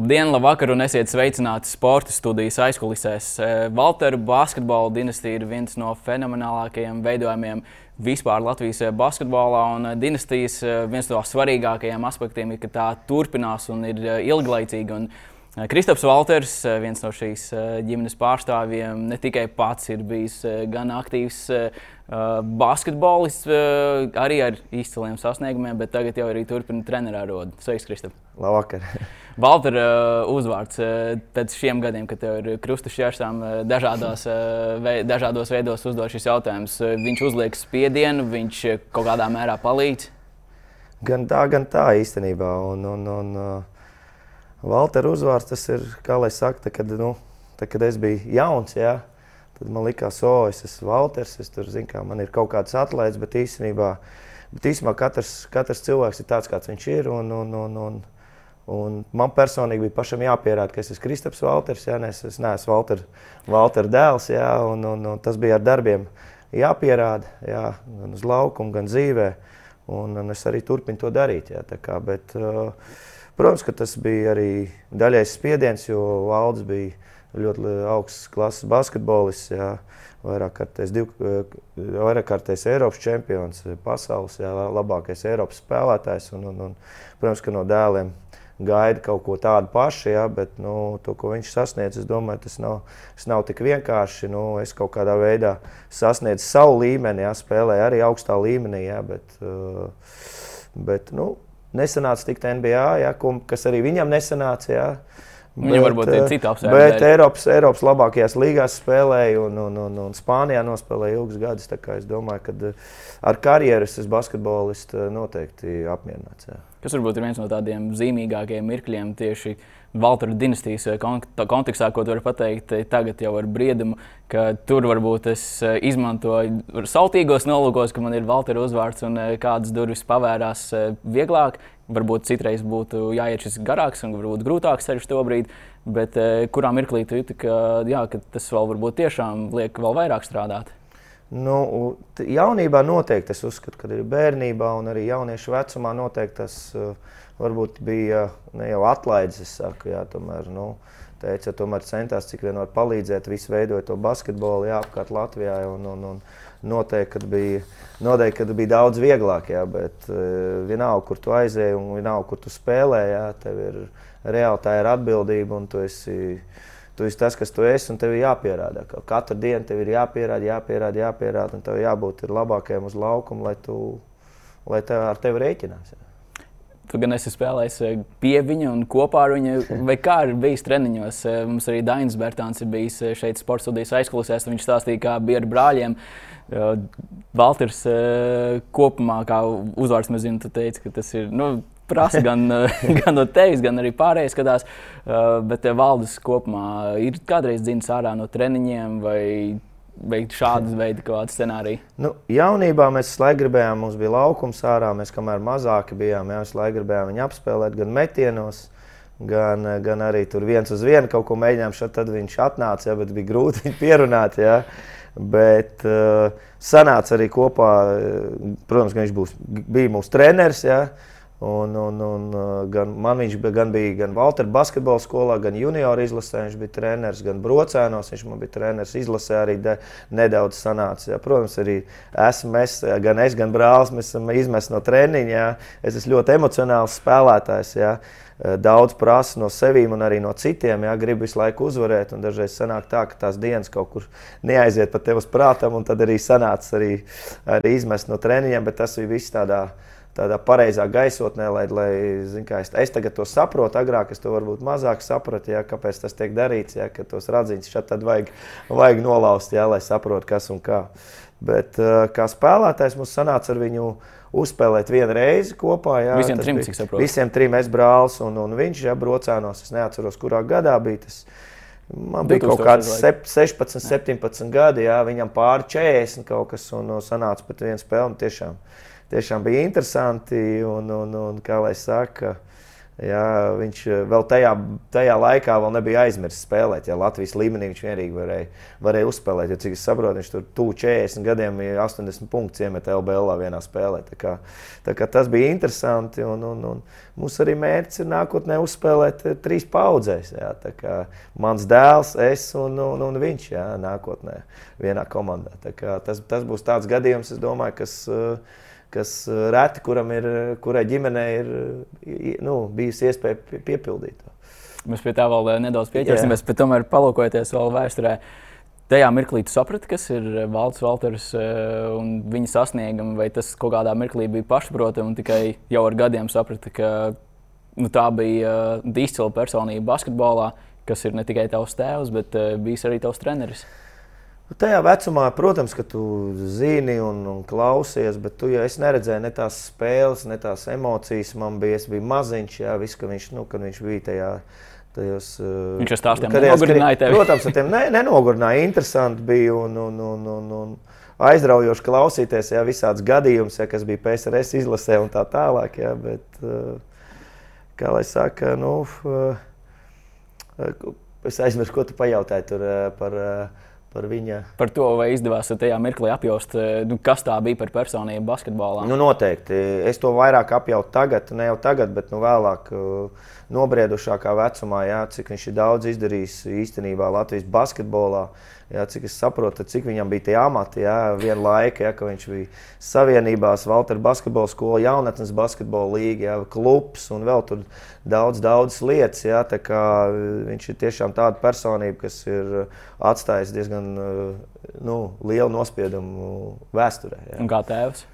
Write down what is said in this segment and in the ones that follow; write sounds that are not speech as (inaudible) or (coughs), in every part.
Labdien, labvakar un esiet sveicināti sporta studijas aizkulisēs. Valteru basketbola dinastija ir viens no fenomenālākajiem veidojumiem vispār Latvijas basketbolā. Un dinastijas viens no svarīgākajiem aspektiem ir, ka tā turpinās un ir ilglaicīga. Kristaps Valters, viens no šīs ģimenes pārstāvjiem, ne tikai pats ir bijis gan aktīvs basketbolists, arī ar izciliem sasniegumiem, bet tagad jau arī turpina treniņā rodu. Sveiks, Kristap! Labvakar! (laughs) Valter uh, uzvārds pēc šiem gadiem, kad tev ir krusta šķērsām dažādos, dažādos veidos uzdot šis jautājums. Viņš uzliek spiedienu, viņš kaut kādā mērā palīdz. Gan tā, gan tā īstenībā. Un, un, un, Valter uzvārds tas ir, kā lai saka, kad, nu, tā, kad es biju jauns, jā, tad man likās, o, es esmu Valters, es tur zinu, kā man ir kaut kāds atlaids, bet īstenībā, bet īstenībā katrs, katrs cilvēks ir tāds, kāds viņš ir. Un, un, un, un, Un man personīgi bija pašam jāpierāda, ka es esmu Kristaps Valters, jā, es, es neesmu Valter, Valter dēls. Jā, un, un, un tas bija ar darbiem jāpierāda, jā, gan uz laukuma, gan dzīvē. Un, un es arī turpinu to darīt. Jā, kā, bet, uh, protams, ka tas bija arī daļais spiediens, jo Valdis bija ļoti augsts klases basketbolists. Jā, vairāk kārtēs, div, vairāk kārtēs Eiropas čempions, pasaules jā, labākais Eiropas spēlētājs. Un, un, un, protams, ka no dēliem gaida kaut ko tādu pašu, ja, bet nu, to, ko viņš sasniedz, es domāju, tas nav, tas nav tik vienkārši. Nu, es kaut kādā veidā sasniedzu savu līmeni, ja, spēlēju arī augstā līmenī, ja, bet, uh, bet nu, nesanāca tikt NBA, ja, kas arī viņam nesanāca. Ja. Viņam varbūt ir uh, citi apsvērumi. Bet Eiropas, Eiropas labākajās līgās spēlēja un, un, un, un Spānijā nospēlēja ilgus gadus. Es domāju, ka uh, ar karjeru es esmu basketbolists noteikti apmierināts. Jā. Kas varbūt ir viens no tādiem zīmīgākajiem mirkļiem tieši Valtera dinastijas eh, kontekstā, ko tu vari pateikt eh, tagad jau ar briedumu, ka tur varbūt es eh, izmantoju sautīgos nolūkos, ka man ir Valtera uzvārds un kādas durvis pavērās vieglāk. Varbūt citreiz būtu jāiet šis garāks un varbūt grūtāks ceļš to brīdi, bet kurā mirklī tu jūti, ka, jā, ka tas vēl varbūt tiešām liek vēl vairāk strādāt? Nu, jaunībā noteikti es uzskatu, ka ir bērnībā un arī jauniešu vecumā noteikti tas uh, varbūt bija ne jau atlaides. Saku, jā, tomēr, nu, teica, tomēr centās cik vien var palīdzēt, visu veidot to basketbolu jā, apkārt Latvijā. Un, un, un noteikti, kad bija, noteikti, kad bija daudz vieglāk, jā, bet uh, vienalga, kur tu aizēji un vienalga, kur tu spēlē, jā, tev ir reāli tā ir atbildība un tu esi Tu esi tas, kas tu esi, un tev ir jāpierāda. Katru dienu tev ir jāpierāda, jāpierāda, jāpierāda, un tev jābūt labākajam uz laukuma, lai, tu, lai tev ar tevi rēķinās. Jā. Tu gan esi spēlējis eh, pie viņa un kopā ar viņu, vai kā ir bijis treniņos. Eh, mums arī Dainis Bērtāns ir bijis šeit sporta studijas aizklausēs, un viņš stāstīja, kā bija ar brāļiem. Valters kopumā, kā uzvārds mēs zinām, tu teici, ka tas ir. Nu, prasa (laughs) gan, gan no tevis, gan arī pārējais skatās. Uh, bet valdes kopumā ir kādreiz dzimis ārā no treniņiem vai veikt šādu veidu scenāriju? Nu, jaunībā mēs laikam gribējām, mums bija laukums ārā, mēs kamēr mazāki bijām, jā, mēs laikam gribējām viņu apspēlēt gan metienos. Gan, gan arī tur viens uz vienu kaut ko mēģinājām. Šad, tad viņš atnāca, jā, bet bija grūti viņu pierunāt. Jā. Bet uh, sanāca arī kopā, protams, ka viņš būs, bija mūsu treneris. Jā. Un, un, un, uh, gan man viņš bija, gan bija gan Valtera basketbola skolā, gan junioru izlasē. Viņš bija treneris, gan brocēnos. Viņš man bija treneris izlasē arī de, nedaudz sanāca. Jā. Protams, arī esmu es, gan es, gan brālis. Mēs esam izmesti no treniņa. Jā. Es esmu ļoti emocionāls spēlētājs. Jā. Uh, daudz prasa no sevis un arī no citiem. Jā. Gribu visu laiku uzvarēt. Dažreiz sanāk tā, ka tās dienas kaut kur neaiziet pa tevis prātam. Tad arī sanāca arī, arī izmest no treniņiem. Bet tas bija viss tādā veidā tādā pareizā gaisotnē, lai, lai zin, es, es tagad to saprotu. Agrāk es to varbūt mazāk sapratu, ja, kāpēc tas tiek darīts, ja, ka tos radziņus šeit vajag, vajag nolauzt, ja, lai saprotu, kas un kā. Bet uh, kā spēlētājs mums sanāca ar viņu uzspēlēt vienu reizi kopā. Jā, visiem trim, cik saprotu. Visiem trim es brālis un, un viņš, ja brocēnos, es neatceros, kurā gadā bija tas. Man bija kaut kāds 16, 17 gadi, jā, viņam pāri 40 kaut kas, un, sanāca pat viens spēle. Tiešām, tiešām bija interesanti. Un, un, un, kā lai saka, Jā, viņš eh, vēl tajā, tajā laikā vēl nebija aizmirsis spēlēt. Jā, Latvijas līmenī viņš vienīgi varēja, varēja uzspēlēt. Jo, cik es saprotu, viņš tur tuvu 40 gadiem, 80 punktus iemet LBL vienā spēlē. Tā kā, tā kā tas bija interesanti. Un, un, un mums arī mērķis ir nākotnē uzspēlēt eh, trīs paudzēs. Jā, mans dēls, es un, un, un viņš jā, nākotnē vienā komandā. Tas, tas būs tāds gadījums, domāju, kas. Uh, kas eh, reti kuram ir, kurai ģimenei ir nu, bijusi iespēja piepildīt. Mēs pie tā vēl eh, nedaudz pieķersimies, bet tomēr palūkojoties vēl vēsturē. Tajā mirklī tu saprati, kas ir Valds Valters un viņa sasniegumi, vai tas kaut kādā mirklī bija pašsaprotami un tikai jau ar gadiem saprati, ka nu, tā bija izcila personība basketbolā, kas ir ne tikai tavs tēvs, bet bijis arī tavs treneris. Nu, tajā vecumā, protams, ka tu zini un, un klausies, bet tu jau neredzēji ne tās spēles, ne tās emocijas. Man bija, bija maziņš, jā, viss, ka viņš, nu, kad viņš bija tajā. Tajos, uh, viņš ar stāstiem nenogurināja tevi. Protams, ar tiem ne, nenogurināja. Interesanti bija un, un, un, un, un aizraujoši klausīties, jā, visāds gadījums, jā, kas bija PSRS izlasē un tā tālāk. Jā, bet, uh, kā lai saka, nu, uh, es aizmirsu, ko tu pajautāji tur par par viņa. Par to, vai izdevās tajā mirklī apjaust, eh, nu, kas tā bija par personību basketbolā? Nu, noteikti. Es to vairāk apjautu tagad, ne jau tagad, bet nu, vēlāk, eh, nobriedušākā vecumā, jā, cik viņš ir daudz izdarījis īstenībā Latvijas basketbolā. Jā, cik es saprotu, cik viņam bija tie amati, jā, viena laika, jā, ka viņš bija Savienībās, Valtera basketbola skola, jaunatnes basketbola līga, jā, klubs un vēl tur daudz, daudz lietas. Jā, viņš ir tiešām tāda personība, kas ir atstājis diezgan nu, lielu nospiedumu vēsturē. Jā. Un kā tēvs?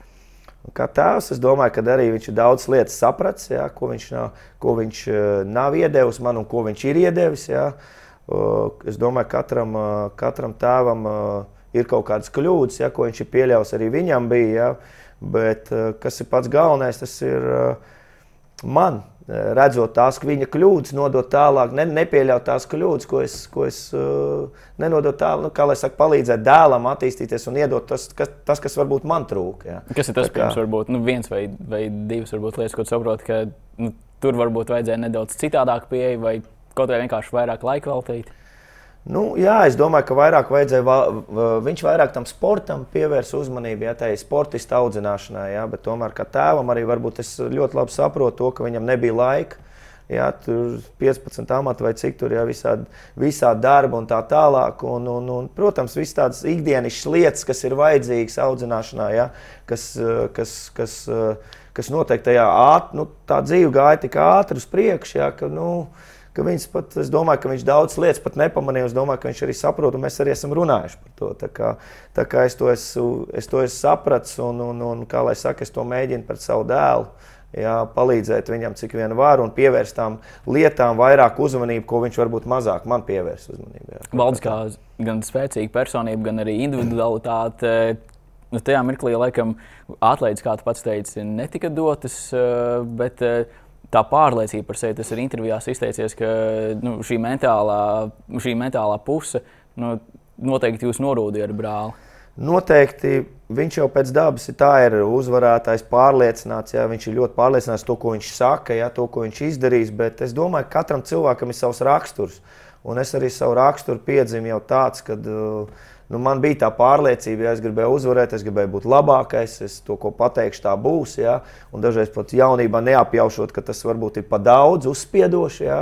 Kā tēvs, es domāju, ka arī viņš ir daudz lietas sapratis, ko viņš, nav, ko viņš nav iedevis man un ko viņš ir iedevis. Jā. Es domāju, ka katram, katram tēvam ir kaut kādas kļūdas, ja, ko viņš ir pieļāvis, arī viņam bija. Ja, bet kas ir pats galvenais, tas ir man. Redzot tās viņa kļūdas, nodot tālāk, ne, nepieļaut tās kļūdas, ko es, ko es uh, nenodot tālāk, nu, kā lai saka, palīdzēt dēlam attīstīties un iedot tas, kas, tas, kas varbūt man trūka. Ja. Kas ir tas, pirms, varbūt, nu, viens vai, vai divas varbūt, lietas, ko saproti, ka nu, tur varbūt vajadzēja nedaudz citādāk pieeja vai kaut vai vienkārši vairāk laika veltīt? Nu, jā, es domāju, ka vairāk vajadzēja, viņš vairāk tam sportam pievērsa uzmanību, ja tā ir sportista audzināšanai. Bet tomēr, kā tēvam, arī varbūt es ļoti labi saprotu to, ka viņam nebija laika. Jā, tur 15 amati vai cik tur ir visādi, visādi darbi un tā tālāk. Un, un, un, protams, visas tādas ikdienas lietas, kas ir vajadzīgas audzināšanā, jā, kas, kas, kas, kas noteikti tajā ātrā, nu, tā dzīve gāja tik ātri uz priekšu. Jā, ka, nu, ka viņš pat, es domāju, ka viņš daudz lietas pat nepamanīja. Es domāju, ka viņš arī saprot, un mēs arī esam runājuši par to. Tā kā, tā kā es to esmu, es to esmu sapratis, un, un, un kā lai saka, es to mēģinu pret savu dēlu. Jā, palīdzēt viņam, cik vien var, un pievērst tām lietām vairāk uzmanību, ko viņš varbūt mazāk man pievērs uzmanību. Valds kā gan spēcīga personība, gan arī individualitāte. Nu, tajā mirklī, laikam, atlaides, kā tu pats teici, netika dotas, eh, bet uh, tā pārliecība par sevi. Tas ir intervijās izteicies, ka nu, šī, mentālā, šī mentālā puse nu, noteikti jūs norūdīja ar brāli. Noteikti viņš jau pēc dabas ir, ir uzvarētājs, pārliecināts. Jā, viņš ir ļoti pārliecināts par to, ko viņš saka, jā, to, ko viņš izdarīs. Bet es domāju, ka katram cilvēkam ir savs raksturs. Un es arī savu raksturu piedzimu jau tāds, ka uh, nu, man bija tā pārliecība, ja es gribēju uzvarēt, es gribēju būt labākais, es to, ko pateikšu, tā būs. Ja? Un dažreiz pat jaunībā neapjaušot, ka tas varbūt ir pa daudz, uzspiedoši. Ja?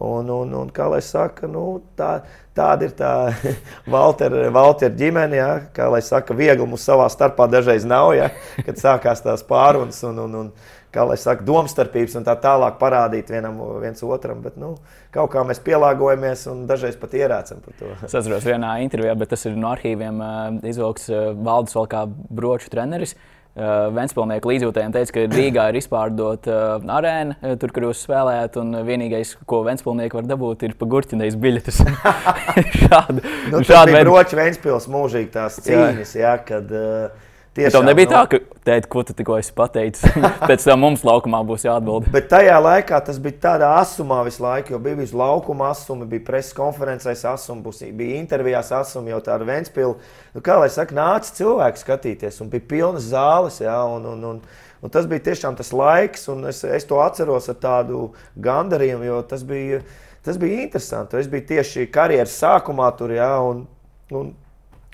Un, un, un, kā lai saka, nu, tā, tāda ir tā (laughs) Valtera Valter ģimene. Ja? Kā lai saka, viegli mums savā starpā dažreiz nav, ja? kad sākās tās pārunas. Un, un, un, kā lai saka, domstarpības un tā tālāk parādīt vienam viens otram. Bet, nu, kaut kā mēs pielāgojamies un dažreiz pat ierēcam par to. Es atceros vienā intervijā, bet tas ir no arhīviem izvilkts valdes vēl kā broču treneris. Uh, Vēnspilsnieku līdzjūtējiem teica, ka Rīgā ir izpārdota uh, arēna, tur, kur jūs spēlējat, un vienīgais, ko Vēnspilsnieki var dabūt, ir pagurķinējis biļetes. (laughs) šādi, nu, šādi bija broķi Vēnspils mūžīgi tās cīņas, jā. Jā, kad uh, Tiešām, Tev nebija nu, tā, ka, tēt, ko tu tikko esi pateicis, (laughs) pēc tam mums laukumā būs jāatbild. Bet tajā laikā tas bija tādā asumā visu laiku, jo bija visu laukuma asumi, bija preses konferencēs asumi, būs, bija intervijās asumi, jau tāda Ventspila. Nu, kā lai saka, nāca cilvēki skatīties, un bija pilnas zāles, jā, un, un, un, un tas bija tiešām tas laiks, un es, es to atceros ar tādu gandarījumu, jo tas bija, tas bija interesanti. Es biju tieši karjeras sākumā tur, jā, un, un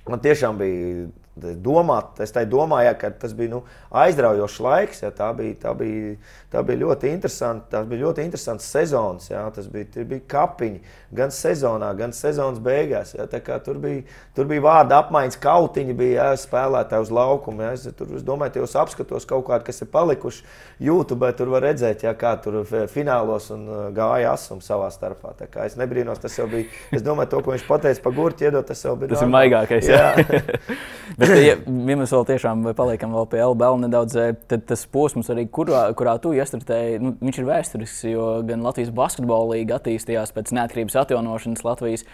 man tiešām bija domāt, es tā domāju, ka tas bija nu, aizraujošs laiks. Ja, tā, bija, tā, bija, tā bija ļoti interesanta. Tas bija ļoti interesants sezons. Ja, tas bija, bija kapiņi gan sezonā, gan sezonas beigās. Ja, tur, bija, tur bija vārda apmaiņas, kautiņi bija ja, spēlētāji uz laukuma. Ja, es, tur, es domāju, ka jūs apskatos kaut kādu, kas ir palikuši YouTube. Tur var redzēt, ja, kā tur finālos un uh, gāja asums savā starpā. Es nebrīnos, tas jau bija. Es domāju, to, ko viņš pateica par gurķi, iedot, tas jau bija. Tas ir maigākais. Jā. (laughs) (laughs) Bet, ja, ja mēs vēl tiešām paliekam vēl pie LBL nedaudz, eh, tad tas posms, arī, kurā, kurā tu iestrādāji, nu, viņš ir vēsturisks, jo gan Latvijas basketbola līnija attīstījās pēc neatkarības atjaunošanas Latvijas.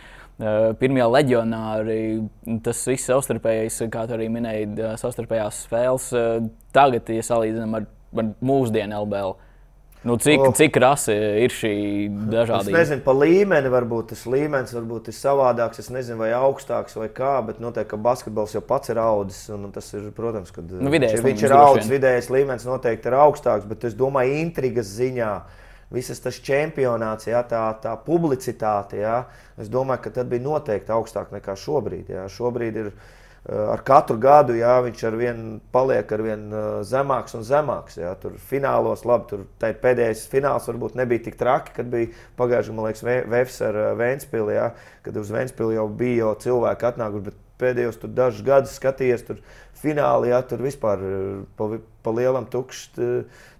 Uh, pirmie leģionāri, tas viss savstarpējais, kā tu arī minēji, savstarpējās spēles. Uh, tagad, ja salīdzinām ar, ar mūsdienu LBL, Nu, cik, oh. cik rasa ir šī dažādība? Es nezinu, pa līmeni varbūt tas līmenis varbūt ir savādāks. Es nezinu, vai augstāks vai kā, bet noteikti, ka basketbols jau pats ir audzis. Tas ir, protams, kad nu, vidējais, viņš ir audzis, vidējais līmenis noteikti ir augstāks, bet es domāju, intrigas ziņā. Visas tas čempionāts, jā, tā, tā publicitāte, jā, es domāju, ka tad bija noteikti augstāk nekā šobrīd. Jā. Šobrīd ir ielikās ar katru gadu jā, viņš ar vienu paliek ar vien zemāks un zemāks. Jā. Tur finālos, labi, tur pēdējais fināls varbūt nebija tik traki, kad bija pagājušajā, liekas, Vēfs ar Vēnspili, jā, kad uz Vēnspili jau bija jau cilvēki atnākuši, bet pēdējos dažus gadus skatījies, tur finālī, jā, tur vispār pa, pa lielam tukšs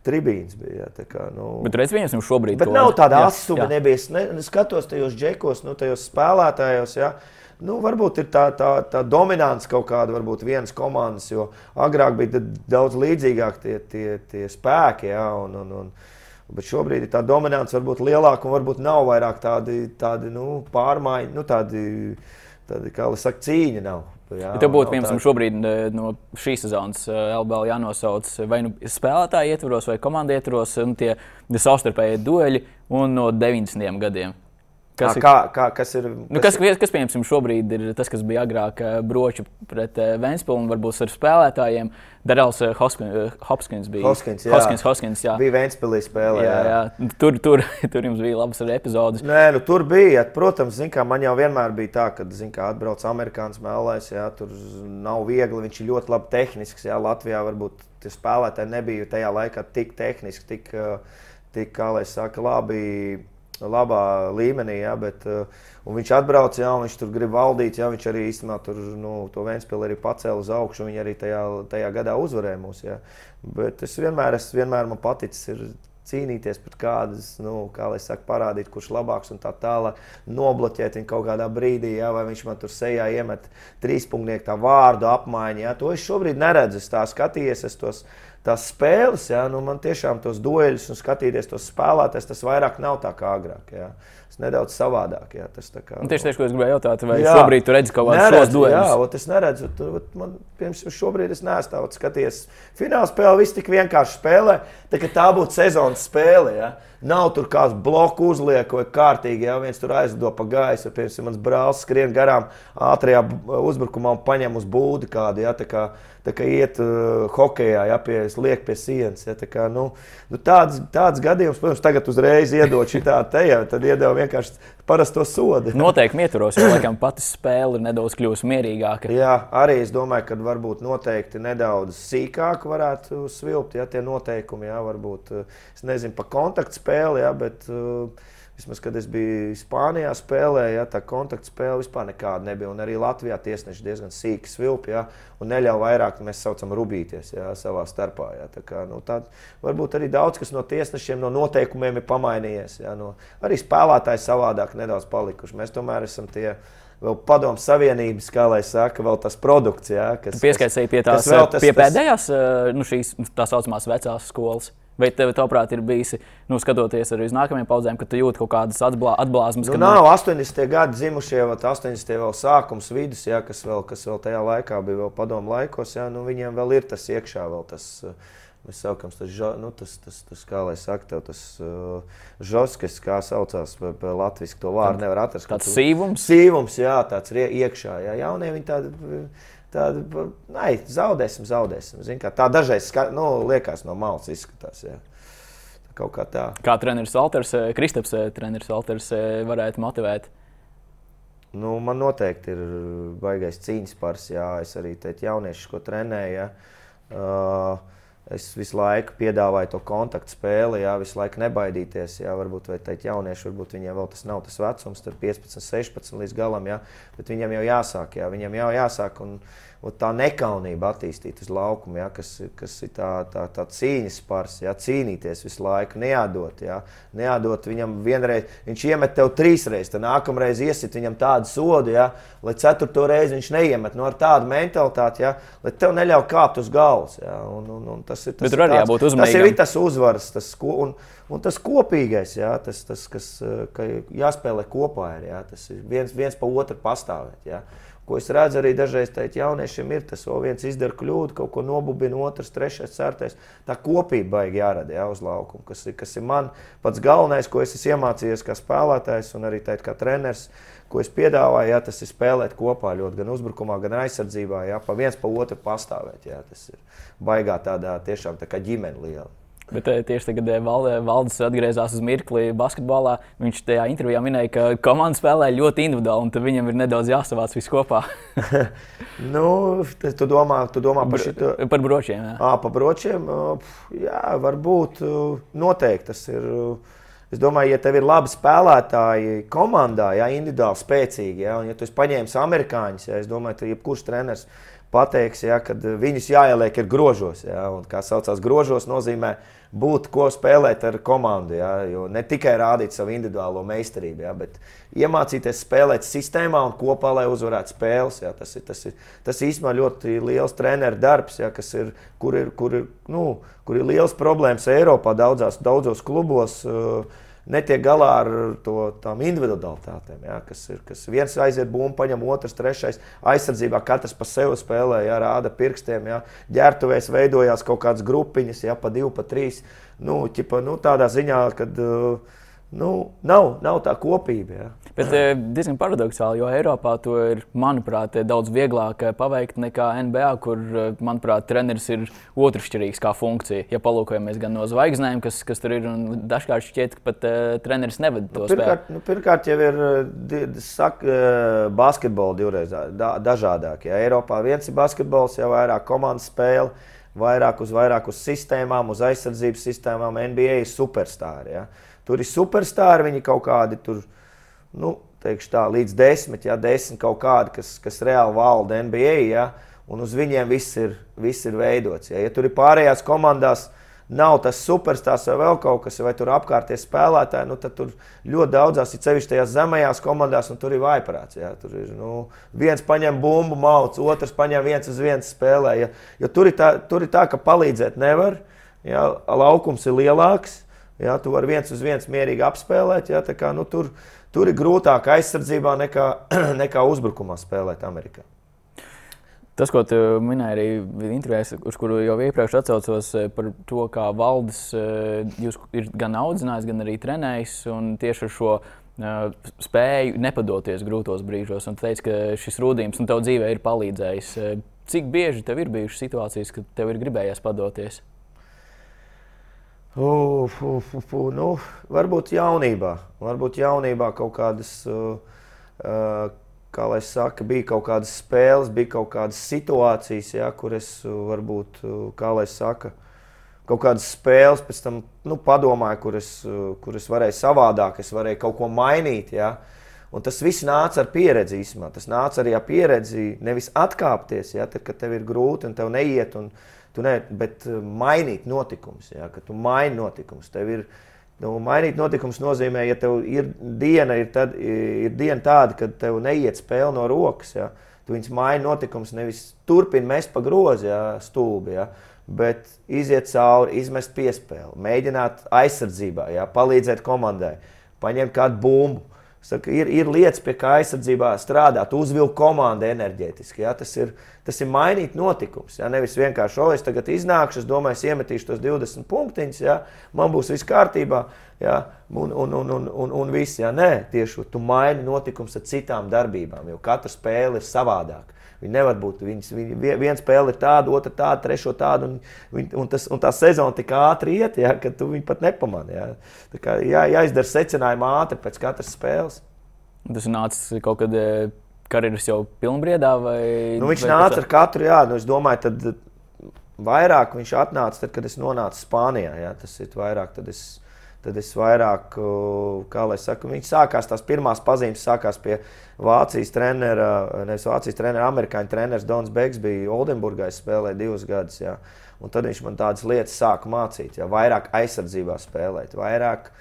tribīns bija. Jā, kā, nu... Bet viens no šobrīd. Bet to... nav tāda asuma, nebija. Es ne, skatos tajos džekos, nu, tajos spēlētājos. Jā. Nu, varbūt ir tā, tā, tā dominants kaut kāda, varbūt vienas komandas, jo agrāk bija daudz līdzīgāk tie, tie, tie spēki. Ja, un, un, un, bet šobrīd tā dominants varbūt lielāka un varbūt nav vairāk tādi, tādi nu, pārmaiņi, nu, tādi, tādi, kā lai saka, cīņa nav. Jā, ja tev būtu, piemēram, šobrīd eh, no šīs sezonas eh, LBL jānosauc vai nu spēlētāji ietvaros, vai komandas ietvaros, un tie savstarpēji dueļi un no 90. gadiem. Kas, kā, kā, kas ir? Nu, kas, kas, kas piemēram, šobrīd ir tas, kas bija agrāk broču pret Vēnspilsnu, varbūt ar spēlētājiem. Darēls eh, Hopkins bija. Hoskins, jā. Hoskins, Hoskins, jā. Bija Vēnspilsī spēlē. Jā, jā. jā. Tur, tur, (laughs) tur jums bija labas epizodes. Nē, nu, tur bija. Protams, kā, man jau vienmēr bija tā, ka kā, atbrauc amerikāņu mēlēs. Jā, tur nav viegli. Viņš ir ļoti labi tehnisks. Jā, Latvijā varbūt tie spēlētāji nebija tajā laikā tik tehniski, tik, tik kā lai saka, labi labā līmenī. Ja, bet, uh, viņš atbrauc, ja viņš tur grib valdīt. Ja, viņš arī īstenībā tur, nu, to Vēnspili arī pacēla uz augšu. Viņi arī tajā, tajā gadā uzvarēja mūs. Ja. Bet es vienmēr, es vienmēr man paticis. Cīnīties pret kādas, nu, kā lai saka, parādīt, kurš ir labāks un tā tālāk. Nobloķēt viņu kaut kādā brīdī, ja, vai viņš man tur sejā iemet trīspunktu, tā vārdu apmaiņu. Ja. To es šobrīd neredzu. Es tā skatījies, es tos tās spēles, ja, nu, man tiešām tos dueļus un skatīties tos spēlētājus, tas vairāk nav tā kā agrāk. Ja. Nedaudz savādāk. Jā, tas kā, nu, tieši tas, ko es gribēju jautāt, vai jā, šobrīd tu redzi kaut kādus šos dueļus? Jā, ot, es neredzu. Tur, ot, man, piemēram, šobrīd es neesmu skaties. Fināla spēle viss tik vienkārši spēlē, tā, tā būtu sezonas spēle. Ja. Nav tur kāds bloku uzliek vai kārtīgi, ja viens tur aizlido pa gaisu. Piemēram, mans brālis skrien garām ātrajā uzbrukumā un paņem uz būdu kādu. Ja, tā kā, tā kā iet uh, hokeja, ja pie, liek pie sienas. Ja, tā kā, nu, nu tāds, tāds gadījums, protams, tagad uzreiz iedod šī tā te, ja, tad iedod vienkārši parasto sodu. (laughs) Noteikti ietvaros, jo laikam pati spēle ir nedaudz kļuvusi mierīgāka. Jā, arī es domāju, ka varbūt noteikti nedaudz sīkāk varētu svilpt, ja tie noteikumi, jā, varbūt, es nezinu, pa kontaktspēli, jā, bet uh, Vismaz, kad es biju Spānijā, spēlēju, ja, tā kontaktspēle vispār nekāda nebija. Un arī Latvijā tiesneši diezgan sīki svilpi ja, un neļauj vairāk, mēs saucam, rubīties ja, savā starpā. Ja. Tā kā, nu, tā, varbūt arī daudz kas no tiesnešiem, no noteikumiem ir pamainījies. Ja, no, arī spēlētāji savādāk nedaudz palikuši. Mēs tomēr esam tie vēl padomu savienības, kā lai saka, vēl tas produkts. Ja, kas pieskaisīja pie tās pie pēdējās, tas... nu, šīs tā saucamās vecās skolas. Vai tev, tavuprāt, ir bijis, nu, skatoties arī uz nākamajām paudzēm, ka tu jūti kaut kādas atblā, atblāzmas? Nu, nav 80. gadi dzimušie, vai 80. vēl sākums, vidus, jā, kas, vēl, kas vēl tajā laikā bija vēl padomu laikos, jā, nu, viņiem vēl ir tas iekšā, vēl tas. Mēs saucam, tas, nu, tas, tas, tas kā lai saka, tev, tas uh, žoskis, kā saucās latviešu, to vārdu nevar atrast. Tāds tu, sīvums? Sīvums, jā, tāds iekšā, jā, jaunie viņi tādi Tāda, nē, zaudēsim, zaudēsim. Zin, tā dažreiz nu, liekas no malas izskatās. Jā. Kaut kā tā. Kā treneris Alters, eh, Kristaps, eh, treneris Alters eh, varētu motivēt? Nu, man noteikti ir baisais cīņas pars. Jā. Es arī tādu jauniešu, ko trenēju. Uh, es visu laiku piedāvāju to kontaktu spēli, jā, visu laiku nebaidīties. Jā, varbūt tādiem jauniešiem, varbūt viņiem vēl tas nav tas vecums, tad 15, 16 līdz galam, jā, bet viņiem jau jāsāk, jā, viņiem jau jāsāk. Un, tā nekaunība attīstīt uz laukuma, ja, kas, kas ir tā, tā, tā cīņas spars, ja, cīnīties visu laiku, neatdot. Ja, neatdot viņam vienreiz, viņš iemet tev trīs reizes, tad nākamreiz iesit viņam tādu sodu, ja, lai ceturto reizi viņš neiemet no nu, tādu mentalitāti, ja, lai tev neļauj kāpt uz galvas. Ja, un, un, un tas ir tas, tur arī jābūt uzmanīgam. Tas ir tas uzvaras, tas, ko, un, un tas kopīgais, ja, tas, tas kas jāspēlē kopā, ir, ja, tas ir viens, viens pa otru pastāvēt. Ja. Ko es redzu arī dažreiz teikt, jauniešiem ir tas, ka viens izdara kļūdu, kaut ko nobubina, otrs, trešais, ceturtais. Tā kopība baigi jārada jā, uz laukuma, kas, kas ir man pats galvenais, ko es esmu iemācījies kā spēlētājs un arī teikt, kā treneris. Ko es piedāvāju, jā, tas ir spēlēt kopā ļoti gan uzbrukumā, gan aizsardzībā. Jā, pa viens pa otru pastāvēt. Jā, tas ir baigā tādā tiešām tā kā ģimene liela. Bet eh, tieši tagad eh, Valdis atgriezās uz mirkli basketbolā. Viņš tajā intervijā minēja, ka komanda spēlē ļoti individuāli, un viņam ir nedaudz jāsavāc viss kopā. (laughs) nu, tu domā, tu domā par šo? Par bročiem. Jā, à, par bročiem. Jā, varbūt noteikti tas ir. Es domāju, ja tev ir labi spēlētāji komandā, ja individuāli spēcīgi, ja, un ja tu esi paņēmis amerikāņus, ja, es domāju, ka jebkurš treneris pateiks, ja, ka viņus jāieliek ir grožos. Ja, un, kā saucās grožos, nozīmē būt, ko spēlēt ar komandu. Ja, ne tikai rādīt savu individuālo meistarību, ja, bet iemācīties spēlēt sistēmā un kopā, lai uzvarētu spēles. Ja, tas ir, tas ir, tas īstenībā ļoti liels treneru darbs, ja, ir, kur, ir, kur, ir, nu, kur ir liels problēmas Eiropā daudzās, daudzos klubos. Uh, netiek galā ar to, tām individualitātēm. Ja, kas ir kas viens aiziet bumbu, paņem otrs, trešais. Aizsardzībā katrs pa sevi spēlē, ja, rāda pirkstiem. Ja, ģērbtuvēs veidojās kaut kādas grupiņas, ja, pa divu, pa trīs. Nu, ķipa, nu, tādā ziņā, kad uh, nu, nav, nav tā kopība. Ja. Bet eh, diezgan paradoxāli, jo Eiropā to ir, manuprāt, daudz vieglāk eh, paveikt nekā NBA, kur, eh, manuprāt, treneris ir otršķirīgs kā funkcija. Ja palūkojamies gan no zvaigznēm, kas, kas tur ir, un dažkārt šķiet, ka pat uh, treneris nevada to nu, pirmkārt, spēku. Nu, pirmkārt, jau ir sak, basketbola divreiz da, dažādāk. Ja Eiropā viens ir basketbols, jau vairāk komandas spēle vairāk uz, vairāk uz sistēmām, uz aizsardzības sistēmām. NBA ir superstarri. Ja. Tur ir superstarri, viņi kaut kādi tur nu, tā, līdz desmit, ja desmit kaut kādi, kas, kas reāli valda NBA, ja, un uz viņiem viss ir, viss ir veidots. Ja. ja tur ir pārējās komandās, nav tas superstarps vai vēl kaut kas, vai tur apkārtējie spēlētāji, nu, tad tur ļoti daudzās ir sevišķi tajās zemajās komandās, un tur ir vaiprāts. Ja. Tur ir nu, viens paņem bumbu, mauc, otrs paņem viens uz viens spēlē. Ja. Jo tur ir, tā, tur ir tā, ka palīdzēt nevar. Ja, laukums ir lielāks, ja, tu vari viens uz viens mierīgi apspēlēt. Ja, kā, nu, tur, Tur ir grūtāk aizsardzībā nekā, (clears throat) nekā uzbrukumā spēlēt Amerikā. Tas, ko tu minēji arī intervijā, uz kuru jau iepriekš atcaucos eh, par to, kā valdes eh, jūs ir gan audzinājis, gan arī trenējis. Tieši ar šo uh, spēju nepadoties grūtos brīžos. Un tu teici, ka šis rūdījums nu, tev dzīvē ir palīdzējis. Cik bieži tev ir bijušas situācijas, kad tev ir gribējies padoties? Uf, uf, uf, nu, varbūt jaunībā, varbūt jaunībā kaut kādas, uh, uh, kā lai saka, bija kaut kādas spēles, bija kaut kādas situācijas, ja, kur es uh, varbūt, uh, kā lai saka, kaut kādas spēles pēc tam nu, padomāju, kur es, uh, kur es varēju savādāk, es varēju kaut ko mainīt. Ja. Un tas viss nāca ar pieredzi īstenībā. Tas nāca arī ar pieredzi, nevis atkāpties, ja, tad, kad tev ir grūti un tev neiet. Un, tu ne, bet eh, mainīt notikumus. Ja, tu maini notikumus. Nu, mainīt notikumus nozīmē, ja tev ir diena, ir, tad, ir diena tāda, kad tev neiet spēle no rokas. Ja, Tu viņus maini notikums, nevis turpini mest pa grozu, ja, stūbi. Ja, bet iziet cauri, izmest piespēli, mēģināt aizsardzībā, ja, palīdzēt komandai, paņemt kādu bumbu. Saka, ir, ir lietas, pie kā aizsardzībā strādāt, uzvilkt komandu enerģētiski. Ja? Tas, ir, tas ir mainīt notikums. Ja? Nevis vienkārši, o, es tagad iznākšu, es domāju, es iemetīšu tos 20 punktiņus, ja? man būs viss kārtībā, ja? un, un, un, un, un, un viss. Ja? Nē, tieši tu maini notikums ar citām darbībām, jo katra spēle ir savādāka. Viņi nevar būt. Viņas, viņi, viena spēle ir tāda, otra tāda, trešo tādu. Un, un, un, tas, un tā sezona tik ātri iet, ja, ka tu viņu pat nepamani. Ja. Tā kā jā, jāizdara secinājumi ātri pēc katras spēles. Tas nāca kaut kad eh, karjeras jau pilnbriedā? Vai, nu, viņš vai nāca ar katru, jā, nu, es domāju, tad vairāk viņš atnāca, tad, kad es nonācu Spānijā. Jā, tas ir vairāk, tad es tad es vairāk, kā lai saka, viņš sākās tās pirmās pazīmes, sākās pie Vācijas trenera, nevis Vācijas trenera, amerikāņu treneris Dons Begs bija Oldenburgā, spēlēja divus gadus. Jā. Un tad viņš man tādas lietas sāka mācīt, jā, vairāk aizsardzībā spēlēt, vairāk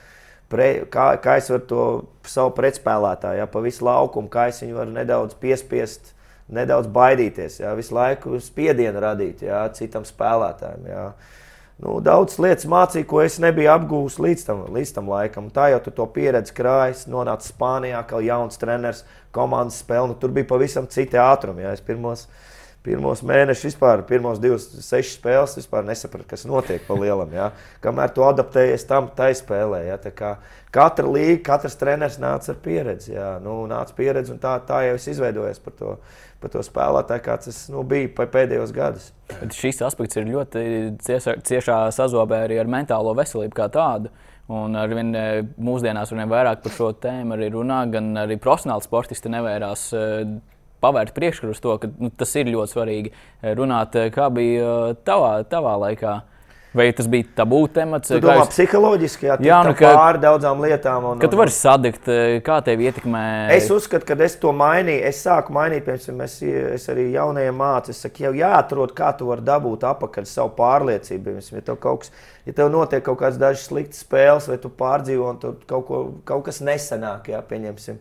pre, kā, kā es varu to savu pretspēlētāju, ja, pa visu laukumu, kā es viņu varu nedaudz piespiest, nedaudz baidīties, ja, visu laiku spiedienu radīt ja, citam spēlētājam. Ja nu, daudz lietas mācīju, ko es nebiju apgūlis līdz tam, līdz tam laikam. Tā jau tu to pieredzi krājas, nonāca Spānijā, kā jauns treneris, komandas spēle. Nu, tur bija pavisam citi ātrumi. Ja. Es pirmos, pirmos mēnešus, vispār, pirmos divas, sešas spēles, vispār nesapratu, kas notiek pa lielam. Ja. Kamēr tu adaptējies tam, tai spēlē. Ja. Katra līnija, katrs treneris nāca ar pieredzi. Ja. Nu, nāca pieredzi un tā, tā jau es izveidojos par to par to spēlētāju, kāds tas nu, bija pēdējos gados. Šis aspekts ir ļoti ciešā, ciešā sazobē arī ar mentālo veselību kā tādu. Un ar vien e, mūsdienās ar vien vairāk par šo tēmu arī runā, gan arī profesionāli sportisti nevērās e, pavērt priekškuru uz to, ka nu, tas ir ļoti svarīgi e, runāt, kā bija tavā, tavā laikā. Vai tas bija tabū temats? Tu domā, jūs... psiholoģiski, jā, jā nu, ka, pāri daudzām lietām. Un, ka tu vari sadegt, eh, kā tev ietekmē. Es uzskatu, ka es to mainīju. Es sāku mainīt, piemēram, es, es arī jaunajiem mācījos. Es saku, jau jāatrod, kā tu vari dabūt apakaļ savu pārliecību. Piemēram, ja tev kaut kas, ja tev notiek kaut kādas dažas sliktas spēles, vai tu pārdzīvo, un tu kaut, ko, kaut kas nesanāk, jā, pieņemsim.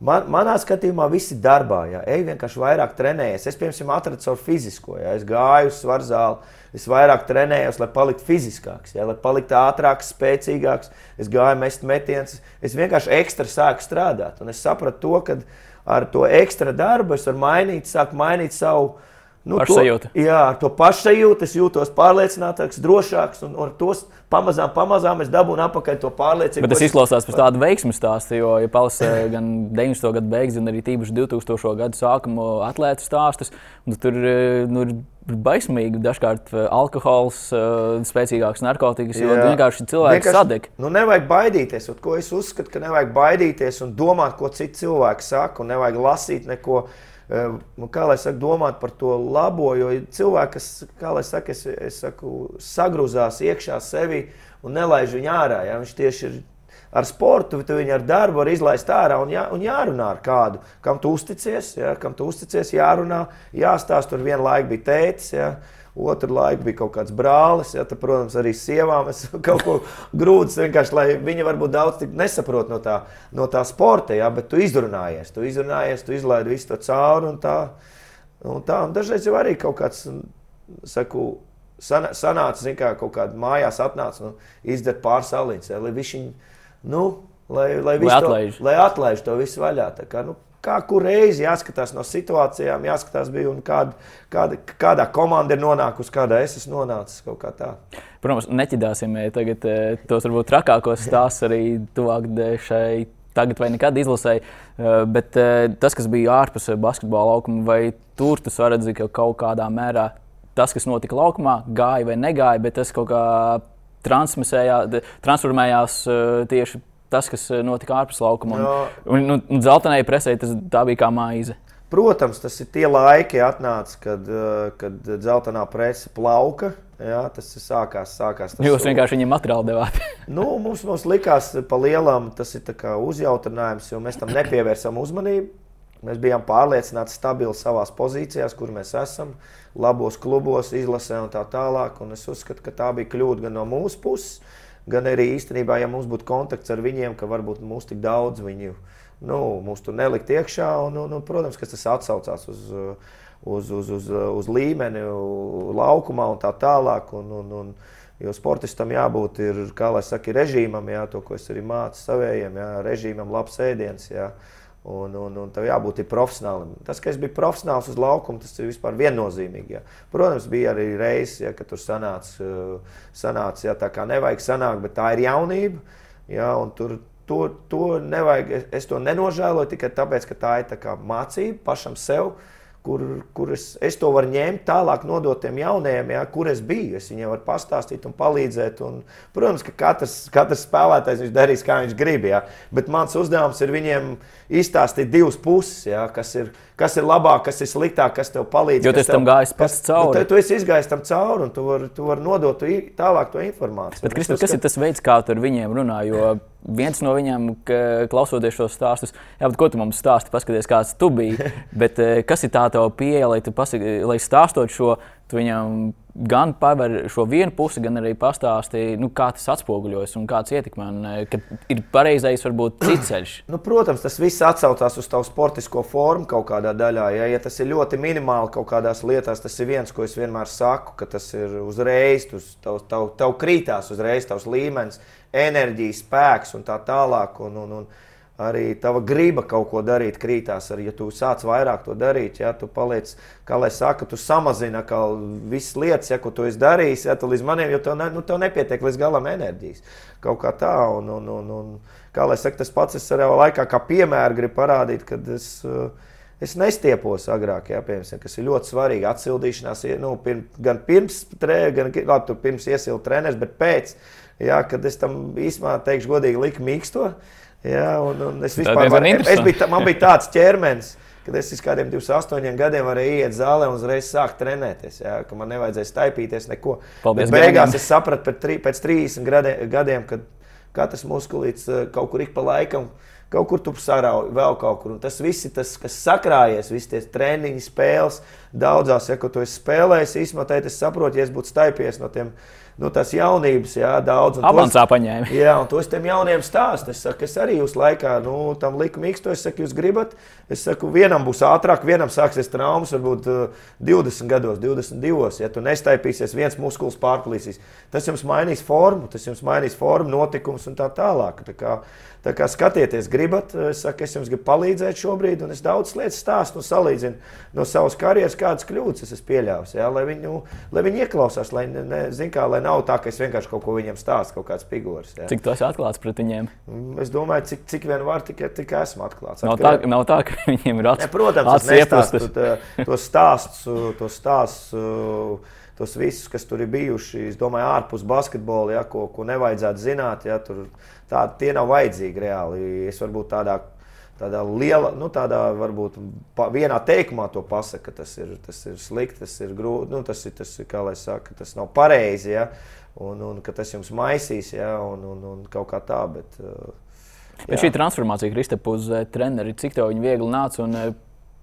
Man, manā skatījumā viss ir darbā. Jā. Ej vienkārši vairāk trenējies. Es, piemēram, atradu savu fizisko. Jā. Es gāju uz svaru zāli Es vairāk trenējos, lai paliktu fiziskāks, ja, lai paliktu ātrāks, spēcīgāks. Es gāju mest metienus, es vienkārši ekstra sāku strādāt. Un es sapratu to, ka ar to ekstra darbu es varu mainīt, sāku mainīt savu Nu, pašsajūta. To, jā, ar to pašsajūtu es jūtos pārliecinātāks, drošāks, un ar to pamazām, pamazām es dabūnu atpakaļ to pārliecību. Bet tas izklausās pēc tāda veiksmju stāsta, jo, ja palasa gan 90. gadu beigas, gan arī tīpaši 2000. gadu sākuma atlētu stāstus, tur nu, ir baismīgi dažkārt eh, alkohols, eh, spēcīgāks narkotikas, jo Jā. vienkārši cilvēks vienkārši, sadeg. Nu, nevajag baidīties, un ko es uzskatu, ka nevajag baidīties un domāt, ko citi cilvēki saka, un nevajag lasīt neko nu, kā lai saka, domāt par to labo. Jo cilvēki, kas, kā lai saka, es, es saku, sagrūzās iekšā sevi un nelaiž viņu ārā. Ja? Viņš tieši ir ar sportu, tu viņu ar darbu var izlaist ārā un, jā, un jārunā ar kādu, kam tu uzticies, ja? kam tu uzticies, jārunā, jāstāsta. Tur vienlaik bija tētis. Ja? Otru laiku bija kaut kāds brālis, ja, tad, protams, arī sievām es (laughs) kaut ko grūti vienkārši, lai viņi varbūt daudz nesaprot no tā, no tā sporta, ja, bet tu izrunājies, tu izrunājies, tu izlaidi visu to cauri un tā. Un tā un dažreiz jau arī kaut kāds, saku, sanāca, zin, kā kaut kādā mājās atnāca, nu, izdara pāris salīdzes, lai viņi, nu, lai, lai, lai, atlaiž. to, lai atlaiž to visu vaļā. Tā kā, nu, kā kur reizi jāskatās no situācijām, jāskatās, bija, kāda, kāda, kādā komanda ir nonākusi, kādā es esmu nonācis. Protams, neķidāsim tagad eh, tos varbūt trakākos stāstus arī tuvāk šai. Tagad vai nekad izlasēji, eh, bet eh, tas, kas bija ārpus basketbola laukuma, vai tur var redzēt, ka kaut kādā mērā tas, kas notika laukumā, gāja vai negāja, bet tas kaut kā transformējās tieši tas, kas eh, notika ārpus laukuma. Un, un, un, un dzeltenai presē tas bija kā maize. Protams, tas ir tie laiki, atnāca, kad, eh, kad dzeltenā presa plauka. Jā, tas sākās. sākās tas Jūs vienkārši viņam materiāli devāt. (laughs) nu, mums, mums likās, pa lielam tas ir uzjautrinājums, jo mēs tam nepievērsām uzmanību. Mēs bijām pārliecināti, stabili savā pozīcijās, kur mēs esam, labos klubos, izlasē un tā tālāk. Un es uzskatu, ka tā bija kļūda gan no mūsu puses, gan arī īstenībā, ja mums būtu kontakts ar viņiem, ka varbūt mūs tik daudz viņu nu, mūs tur nelikt iekšā. Un, un, un, protams, ka tas atsaucās uz, uz, uz, uz, uz līmeni, laukumā un tā tālāk. Un, un, un, Jo sportistam jābūt ir, kā lai saka, režīmam, jā, to, ko es arī mācu saviem, režīmam, labs ēdiens. Jā. Un, un, un tev jābūt profesionālim. Tas, ka es biju profesionāls uz laukuma, tas ir vispār viennozīmīgi. Jā. Protams, bija arī reizes, ja, kad tur sanāca, sanāca ja, tā kā nevajag sanākt, bet tā ir jaunība. Jā, tur, to, to nevajag, es to nenožēloju tikai tāpēc, ka tā ir tā mācība pašam sev. Uh, kur, kur es, es to varu ņemt, tālāk nodot tiem jaunajiem, ja, kur es biju. Es viņiem varu pastāstīt un palīdzēt. Un, protams, ka katrs, katrs spēlētājs darīs, kā viņš grib. Ja, bet mans uzdevums ir viņiem izstāstīt divas puses, ja, kas, ir, kas ir labāk, kas ir sliktāk, kas tev palīdz. Jo tas tam gājis pats cauri. Tu, tu esi izgājis tam cauri un tu vari var nodot tālāk to informāciju. Bet, Kristof, kas ir tas veids, kā tu ar viņiem runā? Jo viens no viņiem, klausoties šos stāstus, jā, ko tu mums stāsti, paskaties, kāds tu biji. (laughs) bet eh, kas ir tā tava pieeja, lai, pasaki, lai stāstot šo, tu viņam gan paver šo vienu pusi, gan arī pastāstīja, nu, kā tas atspoguļojas un kāds ietekmē. Un, eh, ir pareizais, varbūt cits (clears throat) ceļš. nu, protams, tas viss atsaucās uz tavu sportisko formu kaut kādā daļā. Ja, ja tas ir ļoti minimāli kaut kādās lietās, tas ir viens, ko es vienmēr saku, ka tas ir uzreiz, tas tev, tev, tev krītās uzreiz tavs līmenis enerģijas, spēks un tā tālāk. Un, un, un arī tava griba kaut ko darīt krītās. Arī, ja tu sāc vairāk to darīt, ja tu paliec, kā lai saka, tu samazini visas lietas, ja, ko tu esi darījis, ja tu līdz maniem, jo tev, ne, nu, tev nepietiek līdz galam enerģijas. Kaut kā tā. Un, un, un, un, kā lai saka, tas pats es savā laikā kā piemēru gribu parādīt, kad es. Es nestiepos agrāk, jā, piemēram, kas ir ļoti svarīgi. Atsildīšanās, nu, pirm, gan pirms, tre, gan labi, pirms iesilda treneris, bet pēc. Jā, kad es tam īstenībā teikšu, godīgi liku mīksto. Jā, un, un es vispār biju, man bija tāds ķermenis. Kad es uz kādiem 28 gadiem varēju iet zālē un uzreiz sākt trenēties, jā, ka man nevajadzēja staipīties neko. Paldies, Bet beigās es sapratu pēc, pēc 30 gadiem, kad katrs muskulīts eh, kaut kur ik pa laikam kaut kur tu sarauj, vēl kaut kur. Un tas viss ir tas, kas sakrājies, visas tie treniņi, spēles. Daudzās, ja, ko tu esi spēlējis, īstenībā, es saprotu, ja es būtu staipies no tiem nu, tās jaunības, jā, daudz. Avansā paņēma. (laughs) Jā, un to es tiem jauniem stāstu. Es saku, es arī jūs laikā, nu, tam liku mīkstu, es saku, jūs gribat. Es saku, vienam būs ātrāk, vienam sāksies traumas, varbūt 20 uh, gados, 22. Ja tu nestaipīsies, viens muskulis pārplīsīs. Tas jums mainīs formu, tas jums mainīs formu, notikums un tā tālāk. Tā kā, Tā kā skatieties, gribat, es saku, es jums gribu palīdzēt šobrīd, un es daudz lietas stāstu un salīdzinu no savas karjeras, kādas kļūdas es esmu pieļāvis. Ja, lai, viņu, lai viņi ieklausās, lai, ne, kā, lai nav tā, ka es vienkārši kaut ko viņiem stāstu, kaut kāds figūrs. Ja. Cik tas atklāts pret viņiem? Es domāju, cik, cik vien var, tik, tik esmu atklāts. Nav tā, nav tā, ka viņiem ir atklāts. Protams, es nestāstu tos stāstus. To stāstu, tos visus, kas tur ir bijuši, es domāju, ārpus basketbola, ja, ko, ko nevajadzētu zināt. Ja, tur, tā, tie nav vajadzīgi reāli. Es varbūt tādā, tādā lielā, nu, tādā varbūt vienā teikumā to pasaku, ka tas ir, tas ir slikti, tas ir grūti, nu, tas ir, tas ir, kā lai saka, tas nav pareizi, ja, un, un ka tas jums maisīs, ja, un, un, un kaut kā tā, bet. Uh, Bet šī transformācija, Kristap, uz uh, treneri, cik tev viņa viegli nāca un uh,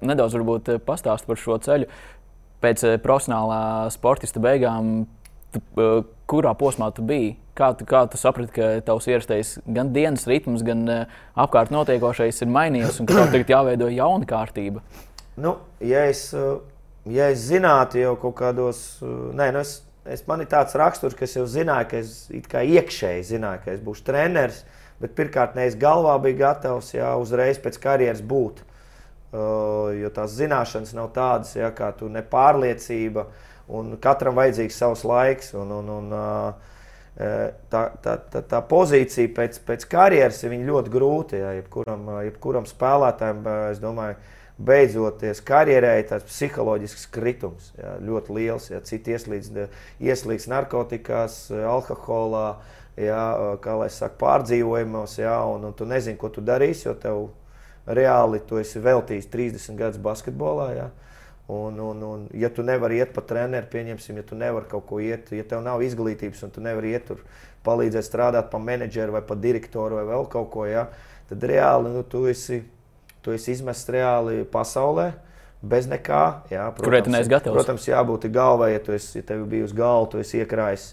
nedaudz varbūt pastāst par šo ceļu pēc eh, profesionālā sportista beigām, tu, eh, kurā posmā tu biji? Kā tu, kā tu saprati, ka tavs ierastais gan dienas ritms, gan uh, apkārt notiekošais ir mainījies un ka tev tagad jāveido jauna kārtība? Nu, ja, es, ja es zinātu jau kaut kādos, nē, nu es, es, man ir tāds raksturs, ka es jau zināju, ka es iekšēji zināju, ka es būšu treneris, bet pirmkārt, ne es galvā biju gatavs jā, uzreiz pēc karjeras būt. Uh, jo tās zināšanas nav tādas, ja, kā tu nepārliecība, un katram vajadzīgs savs laiks. Un, un, un, uh, tā, tā, tā, tā pozīcija pēc, pēc karjeras ir ļoti grūta. Ja, jebkuram, jebkuram spēlētājam, es domāju, beidzoties karjerai, tas psiholoģisks kritums ja, ļoti liels. Ja, citi ieslīdz, ieslīdz narkotikās, alkoholā, ja, kā lai saka, pārdzīvojumos, ja, un, un tu nezini, ko tu darīsi, jo tev reāli tu esi veltījis 30 gadus basketbolā. Ja? Un, un, un, ja tu nevari iet pa treneru, pieņemsim, ja tu nevari kaut ko iet, ja tev nav izglītības un tu nevari iet tur palīdzēt strādāt pa menedžeru vai pa direktoru vai vēl kaut ko, ja? tad reāli nu, tu, esi, tu esi izmests reāli pasaulē. Bez nekā. Jā, protams, tu neesi gatavs? Protams, jābūt galvai, ja tu esi, ja tev bija uz galva, tu esi iekrājis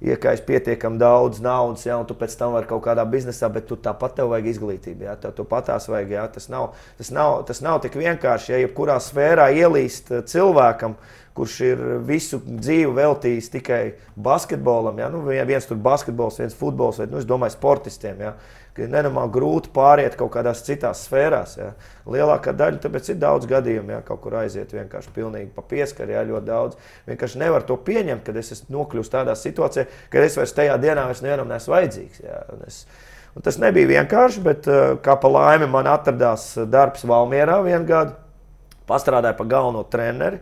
iekais pietiekami daudz naudas, ja, un tu pēc tam vari kaut kādā biznesā, bet tu tāpat tev vajag izglītību. Ja, tev tāpat tās vajag. Ja, tas, nav, tas, nav, tas nav tik vienkārši, ja jebkurā sfērā ielīst eh, cilvēkam, kurš ir visu dzīvi veltījis tikai basketbolam. Ja? Nu, viens tur basketbols, viens futbols, vai nu, es domāju, sportistiem. Ja? Ka nenormāli grūti pāriet kaut kādās citās sfērās. Ja. Lielākā daļa, tāpēc ir daudz gadījumu, ja kaut kur aiziet vienkārši pilnīgi pa pieskaru, ja ļoti daudz. Vienkārši nevar to pieņemt, kad es nokļūstu tādā situācijā, ka es vairs tajā dienā vairs nevienam neesmu vajadzīgs. Ja. Un es, un tas nebija vienkārši, bet eh, kā pa laimi man atradās darbs Valmierā vienu gadu, pastrādāju pa galveno treneri.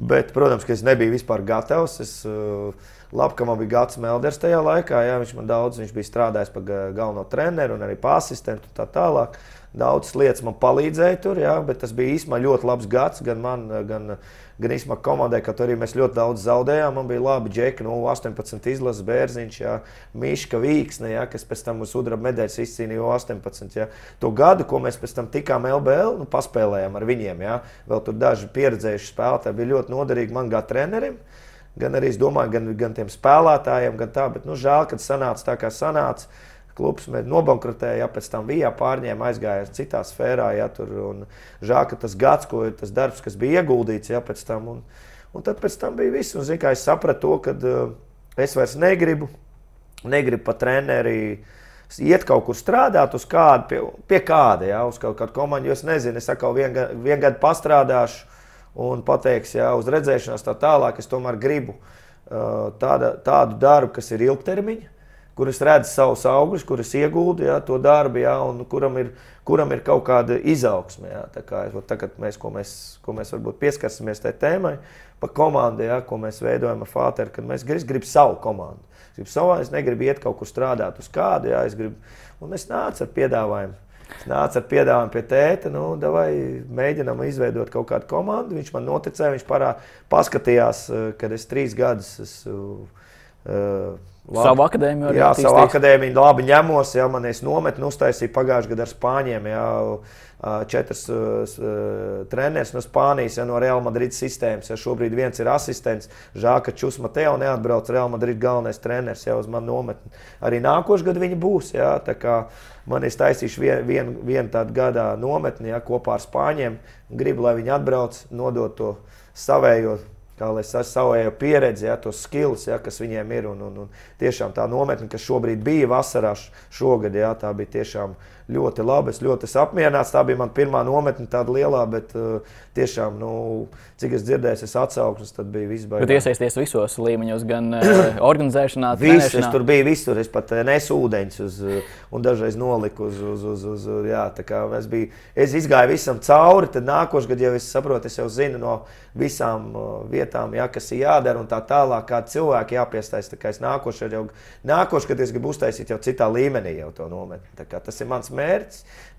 Bet, protams, ka es nebiju vispār gatavs. Es, uh, Labi, ka man bija Gats Melders tajā laikā. Jā, viņš man daudz, viņš bija strādājis par galveno treneru un arī par asistentu un tā tālāk. Daudzas lietas man palīdzēja tur, jā, bet tas bija īstenībā ļoti labs gads gan man, gan, gan īstenībā komandai, ka arī mēs ļoti daudz zaudējām. Man bija labi džeki, nu, 18 izlases bērziņš, jā, Miška Vīksne, jā, kas pēc tam uz sudraba medaļas izcīnīja 18. Jā. To gadu, ko mēs pēc tam tikām LBL, nu, paspēlējām ar viņiem. Jā. Vēl tur daži pieredzējuši spēlētāji bija ļoti noderīgi man kā trenerim gan arī domāju, gan, gan tiem spēlētājiem, gan tā. Bet nu, žēl, ka sanāca tā, kā sanāca. Klubs nobankrotēja, ja pēc tam bija pārņēma, aizgāja citā sfērā. Ja, tur, žēl, ka tas gads, ko, tas darbs, kas bija ieguldīts, ja, pēc tam. Un, un tad pēc tam bija viss. Un, zin, es sapratu to, ka uh, es vairs negribu, negribu pat treneri iet kaut kur strādāt, uz kādu, pie, pie kāda, ja, uz kaut kādu komandu. Es nezinu, es atkal vienu vien gadu pastrādāšu un pateiks, jā, uz redzēšanās tā tālāk. Es tomēr gribu uh, tāda, tādu darbu, kas ir ilgtermiņa, kur es redzu savus augļus, kur es iegūdu jā, to darbu, jā, un kuram ir, kuram ir kaut kāda izaugsme. Jā, tā kā tagad mēs, ko mēs, ko mēs pieskarsimies tai tēmai, pa komandu, jā, ko mēs veidojam ar Fāteru, kad mēs gribam grib savu komandu. Es, gribu savu, es negribu iet kaut kur strādāt uz kādu, jā, es gribu, un es nācu ar piedāvājumu nāca ar piedāvājumu pie tēta, nu, vai mēģinām izveidot kaut kādu komandu. Viņš man noticēja, viņš parā, paskatījās, eh, kad es trīs gadus esmu. Uh, Labi. Savu akadēmiju arī. Jā, savu akadēmiju labi ņemos. Jā, man es nometni uztaisīju pagājušajā gadā ar Spāņiem. Jā, četras treneris no Spānijas, ja, no Real Madrid sistēmas. Ja, šobrīd viens ir asistents. Žēl, ka Čus Mateo neatbrauc Real Madrid galvenais treneris jau uz manu nometni. Arī nākošais gads viņi būs. Ja, man ir taisījuši vienu vien, vien tādu gadā nometni ja, kopā ar Spāņiem. Gribu, lai viņi atbrauc, nodot to savējo kā lai es savu pieredzi, ja, tos skills, ja, kas viņiem ir. Un, un, un tiešām tā nometne, kas šobrīd bija vasarā, šogad, ja, tā bija tiešām ļoti labi. Es ļoti esmu apmierināts. Tā bija mana pirmā nometne, tāda lielā, bet uh, tiešām, nu, cik es dzirdēju, es atsauksmes, tad bija viss baigts. Bet iesaisties visos līmeņos, gan uh, (coughs) organizēšanā, gan Viss, es tur biju visur. Es pat uh, nesu ūdeņus uz, uh, un dažreiz noliku uz, uz, uz, uz, uz jā, tā kā es biju, es izgāju visam cauri, tad nākošais gads jau es saprotu, es jau zinu no visām uh, vietām, jā, kas ir jādara un tā tālāk, kādi cilvēki jāpiesaista. Tā kā es nākošais jau, nākošais, kad es gribu uztaisīt jau citā līmenī jau to nometni. Kā tas ir mans mērķis.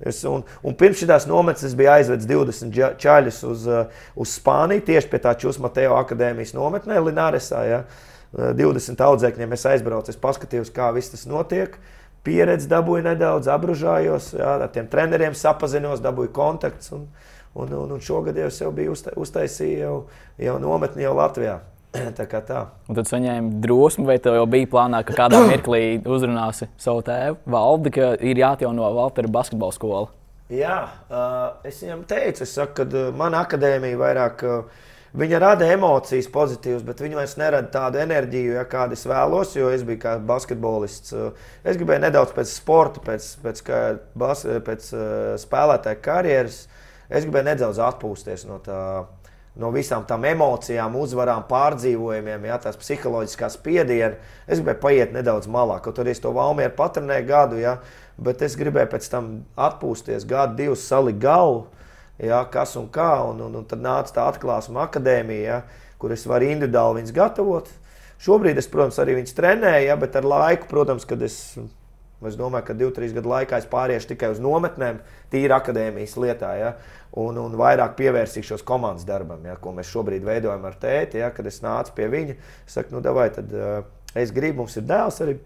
Es, un, un pirms šīs nometnes es biju aizvedis 20 čaļus uz, uh, uz Spāniju, tieši pie tā Čus Mateo akadēmijas nometnē Lināresā. Ja. 20 uh, audzēkņiem es aizbraucu, es paskatījos, kā viss tas notiek. Pieredzi dabūju nedaudz, apgrūžājos, ar tiem treneriem sapazinos, dabūju kontaktus. Un, un, un, un šogad jau jau biju uztaisījis jau, jau nometni jau Latvijā. (clears throat) Tā kā tā. Un tad saņēma drosmi, vai tev jau bija plānā, ka kādā (clears throat) mirklī uzrunāsi savu tēvu, Valdi, ka ir jāatjauno Valtera basketbola skola? Jā, uh, es viņam teicu, es saku, ka uh, mana akadēmija vairāk. Uh, Viņa rada emocijas pozitīvas, bet viņa vairs nerada tādu enerģiju, ja, kādu es vēlos. Jo es biju kā basketbolists. Es gribēju nedaudz pēc sporta, pēc, pēc, pēc, pēc spēlētāja karjeras. Es gribēju nedaudz atpūsties no tā no visām tām emocijām, uzvarām, pārdzīvojumiem, ja, tās psiholoģiskās spiediena. Es gribēju paiet nedaudz malā, kaut arī es to valmieru patrenēju gadu, ja, bet es gribēju pēc tam atpūsties, gadu, divus salikt galvu, ja, kas un kā. Un, un, un tad nāca tā atklāsuma akadēmija, ja, kur es varu individuāli viņus gatavot. Šobrīd es, protams, arī viņus trenēju, ja, bet ar laiku, protams, kad es Es domāju, ka 2-3 gadu laikā es pāriešu tikai uz nometnēm, tīri akadēmijas lietā. Ja? un, un vairāk pievērsīšos komandas darbam, ja, ko mēs šobrīd veidojam ar tēti. Ja, kad es nācu pie viņa, es saku, nu, davai, tad, uh, es gribu, mums ir dēls arī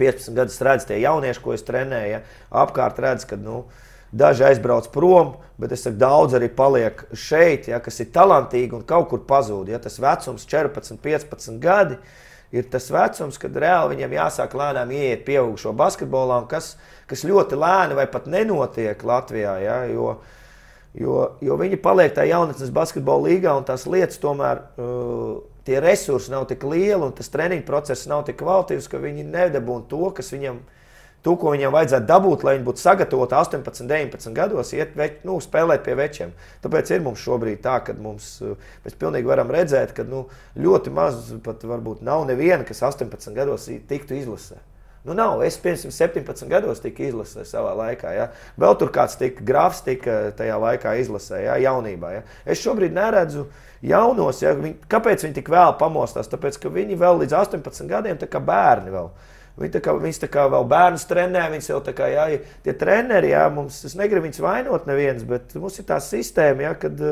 15 gadus, redz tie jaunieši, ko es trenēju. Ja, apkārt redz, ka nu, daži aizbrauc prom, bet es saku, daudz arī paliek šeit, ja, kas ir talantīgi un kaut kur pazūd. Ja, tas vecums 14, 15 gadi. ir tas vecums, kad reāli viņiem jāsāk lēnām ieiet pieaugušo basketbolā, kas, kas ļoti lēni vai pat nenotiek Latvijā. Ja, jo, jo, jo viņi paliek tajā jaunatnes basketbola līgā un tās lietas tomēr. Uh, Tie resursi nav tik lieli un tas treniņu process nav tik kvalitīvs, ka viņi nedabūna to, kas viņam ir to, ko viņiem vajadzētu dabūt, lai viņi būtu sagatavoti 18, 19 gados, iet več, nu, spēlēt pie večiem. Tāpēc ir mums šobrīd tā, ka mums, eh, mēs pilnīgi varam redzēt, ka nu, ļoti maz, pat varbūt nav neviena, kas 18 gados tiktu izlasē. Nu, nav. Es, piemēram, 17 gados tiku izlasē savā laikā. Ja? Vēl tur kāds tika, grāfs tika tajā laikā izlasē, ja? jaunībā. Ja? Es šobrīd neredzu jaunos, ja? viņi, kāpēc viņi tik vēl pamostās. Tāpēc, ka viņi vēl līdz 18 gadiem, kā bērni vēl. Viņi tā kā, viņas tā kā vēl bērnus trenē, viņas jau tā kā, jā, tie treneri, jā, mums, es negribu viņus vainot neviens, bet mums ir tā sistēma, jā, kad,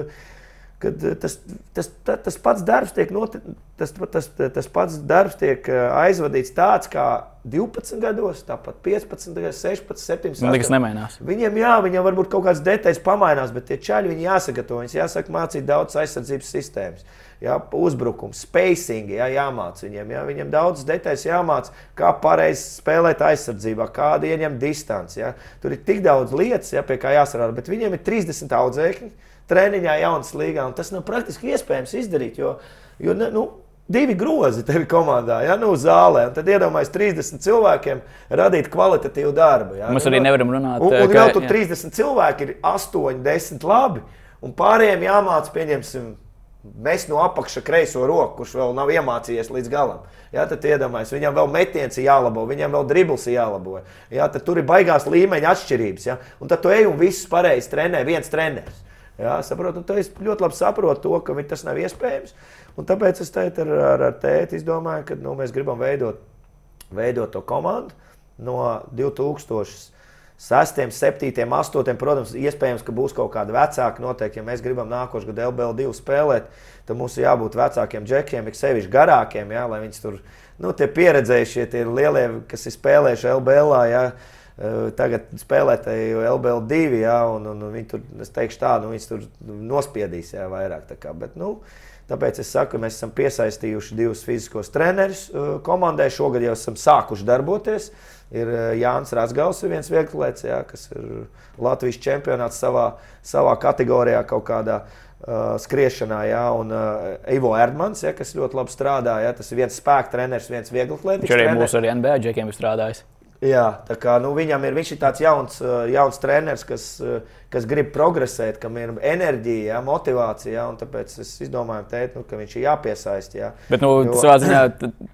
kad tas, tas, tas, tas pats darbs tiek, noti, tas, tas, tas pats darbs tiek aizvadīts tāds, kā 12 gados, tāpat 15, 16, 17. Nu, nekas nemainās. Viņiem, jā, viņiem varbūt kaut kādas detaļas pamainās, bet tie čaļi viņi jāsagatavo, viņus jāsaka mācīt daudz aizsardzības sistēmas ja, uzbrukums, spacing, ja, jāmācās viņiem. Ja, viņiem daudz detaļas jāmācās, kā pareizi spēlēt aizsardzībā, kāda ieņem distanci. Ja. Tur ir tik daudz lietas, ja, pie kā jāsarāda, bet viņiem ir 30 audzēkņi treniņā, jaunas līgā, un tas nav praktiski iespējams izdarīt. Jo, jo nu, divi grozi tev komandā, ja nu zālē. Tad iedomājieties, 30 cilvēkiem radīt kvalitatīvu darbu. Ja? Mēs arī nevaram runāt par to, ka jau tur 30 cilvēki ir 8, 10 labi, un pārējiem jāmācās, pieņemsim, Mēs no apakša kreiso roku, kurš vēl nav iemācījies līdz galam. Jā, tad iedomājieties, viņam vēl metiens ir jālabo, viņam vēl dribbles ir jālabo. Jā, tad tur ir baigās līmeņa atšķirības. Jā, un tad tu ej un viss pareizi trenē, viens treneris. Jā, saprotu, tu ļoti labi saproti to, ka tas nav iespējams. Un tāpēc es teicu, ar, ar, ar tēti izdomāju, ka nu, mēs gribam veidot, veidot to komandu no 2000. 6, 7, 8. Protams, iespējams, ka būs kaut kāda vecāka. Noteikti, ja mēs gribam nākošais gadu LBL2 spēlēt, tad mums ir jābūt vecākiem džekiem, ik sevišķi garākiem, jā, lai viņi tur nu, pieredzējušie, tie ir lielie, kas ir spēlējuši LBL. Jā, tagad spēlētāji LBL2, ja, un, un, un viņi tur, es teikšu, tā, nu, tur nospiedīs jā, vairāk. Kā, bet, nu, tāpēc es saku, mēs esam piesaistījuši divus fiziskos trenerus eh, komandai. Šogad jau esam sākuši darboties. Ir eh, Jānis Rasgals, viens vieglietis, kas ir Latvijas čempionāts savā, savā kategorijā kaut kādā. Uh, skriešanā, ja, un uh, Ivo Erdmans, ja, kas ļoti labi strādā. Ja, tas ir viens spēka treneris, viens vieglatlētīgs. Viņš arī mūsu arī NBA džekiem ir strādājis. Jā, tā kā nu, viņam ir, viņš ir tāds jauns, jauns treneris, kas, kas grib progresēt, kam ir enerģija, jā, motivācija. Jā, tāpēc es izdomāju, tēt, nu, ka viņš ir jāpiesaist. Jā. Bet, nu, jo... savā ziņā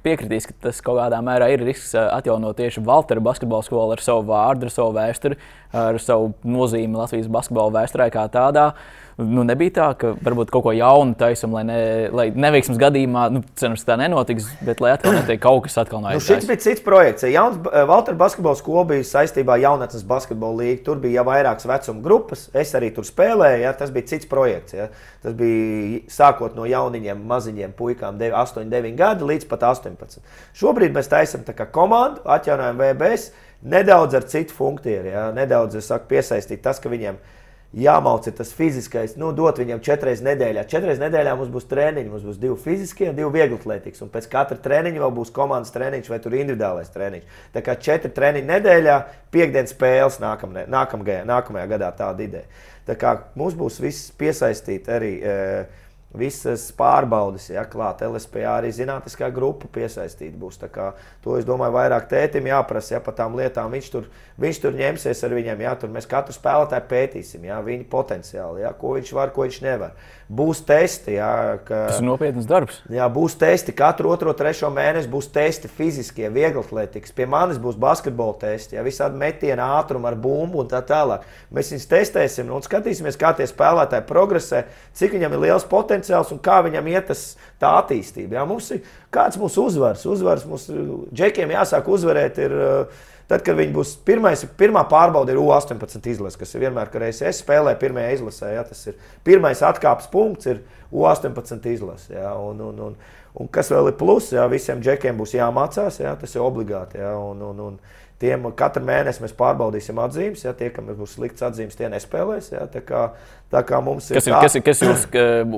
piekritīs, ka tas kaut kādā mērā ir risks atjaunot tieši Valtera basketbola skolu ar savu vārdu, ar savu vēsturi, ar savu nozīmi Latvijas basketbola vēsturē kā tādā. Nu, nebija tā, ka varbūt kaut ko jaunu taisam, lai, ne, lai neveiksmes gadījumā, nu, cerams, tā nenotiks, bet lai atkal netiek kaut kas atkal no aizsākt. Nu, šis bija cits projekts. Jauns eh, Valtera basketbola skola bija saistībā ar jaunatnes basketbola līgu. Tur bija jau vairākas vecuma grupas. Es arī tur spēlēju. Ja? Tas bija cits projekts. Ja? Tas bija sākot no jauniņiem, maziņiem puikām, 8, 9 gadi līdz pat 18. Šobrīd mēs taisām komandu, atjaunojam VBS nedaudz ar citu funkciju. Ja? Nedaudz saku, piesaistīt tas, ka viņiem ir jāmauc tas fiziskais, nu, dot viņam četras nedēļā. Četras nedēļā mums būs treniņi, mums būs divi fiziskie, divi viegli atletiski. Un pēc katra treniņa vēl būs komandas treniņš vai individuālais treniņš. Tā kā četri treniņi nedēļā, piekdienas spēles nākamajā, nākamajā, nākamajā gadā tāda ideja. Tā kā mums būs viss piesaistīt arī. E, visas pārbaudes, ja klāt LSPA arī zinātniskā grupa piesaistīta būs. Kā, to es domāju, vairāk tētim jāprasa ja, par tām lietām. Viņš tur, viņš tur ņemsies ar viņiem. Ja, tur mēs katru spēlētāju pētīsim, ja, viņa potenciāli, ja, ko viņš var, ko viņš nevar. Būs testi. Ja, ka, Tas ir nopietns darbs. Jā, būs testi. Katru otro, trešo mēnesi būs testi fiziskie, vieglatlētikas. Pie manis būs basketbola testi, ja, visādi metiena ātruma ar bumbu un tā tālāk. Mēs viņus testēsim un skatīsimies, kā tie spēlētāji progresē, cik viņam ir liels potenciāls un kā viņam iet tas, tā attīstība. Ja. Mums ir kāds mūsu uzvars. Uzvars mums džekiem jāsāk uzvarēt. Ir, uh, Tad, kad viņi būs pirmais, pirmā pārbaude, ir U18 izlase, kas ir vienmēr, kad es spēlēju pirmajā izlasē. Ja, tas ir pirmais atkāpes punkts, ir U18 izlase. Ja, un, un, un, un kas vēl ir plus, ja visiem džekiem būs jāmācās, ja, tas ir obligāti. Ja, un, un, un, Tiem katru mēnesi mēs pārbaudīsim atzīmes. Ja, tie, kam būs slikts atzīmes, tie nespēlēs. Ja, tā kā, tā kā mums ir. Kas, ir, tā... kas, ir, kas jūs,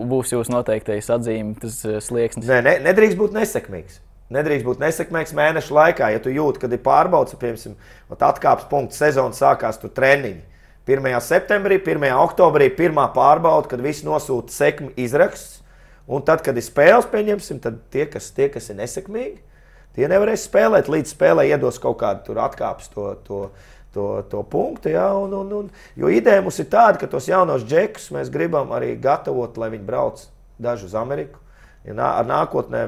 būs jūsu noteiktais atzīmes slieksnis? Nē, ne, nedrīkst būt nesekmīgs. Nedrīkst būt nesekmīgs mēneša laikā, ja tu jūti, ka ir pārbaudas, piemēram, atkāpes punkts, sezona sākās, tur treniņi. 1. septembrī, 1. oktobrī, pirmā pārbauda, kad visi nosūta sekmi izraksts. Un tad, kad ir spēles, pieņemsim, tad tie, kas, tie, kas ir nesekmīgi, tie nevarēs spēlēt līdz spēlē, iedos kaut kādu atkāpes to, to, to, to punktu. Ja, un, un, un, jo ideja mums ir tāda, ka tos jaunos džekus mēs gribam arī gatavot, lai viņi brauc daži uz Ameriku. Ja nā, ar nākotnē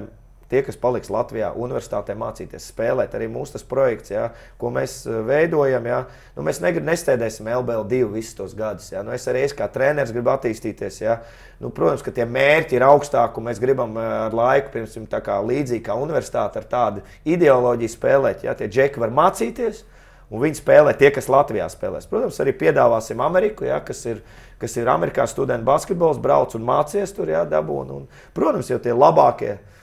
tie, kas paliks Latvijā, universitātē mācīties spēlēt, arī mūsu projekts, ja, ko mēs eh, veidojam. Ja, nu, mēs nestēdēsim LBL2 visus tos gadus. Ja. Nu, es arī es kā treneris gribu attīstīties. Ja. Nu, protams, ka tie mērķi ir augstāki, un mēs gribam eh, ar laiku, piemēram, tā kā līdzīgi kā universitāte, ar tādu ideoloģiju spēlēt. Ja. Tie džeki var mācīties. Un viņi spēlē tie, kas Latvijā spēlēs. Protams, arī piedāvāsim Ameriku, ja, kas, ir, kas ir Amerikā studenta basketbols, brauc un mācies tur, ja, dabūn. Un, protams, jau tie labākie uh,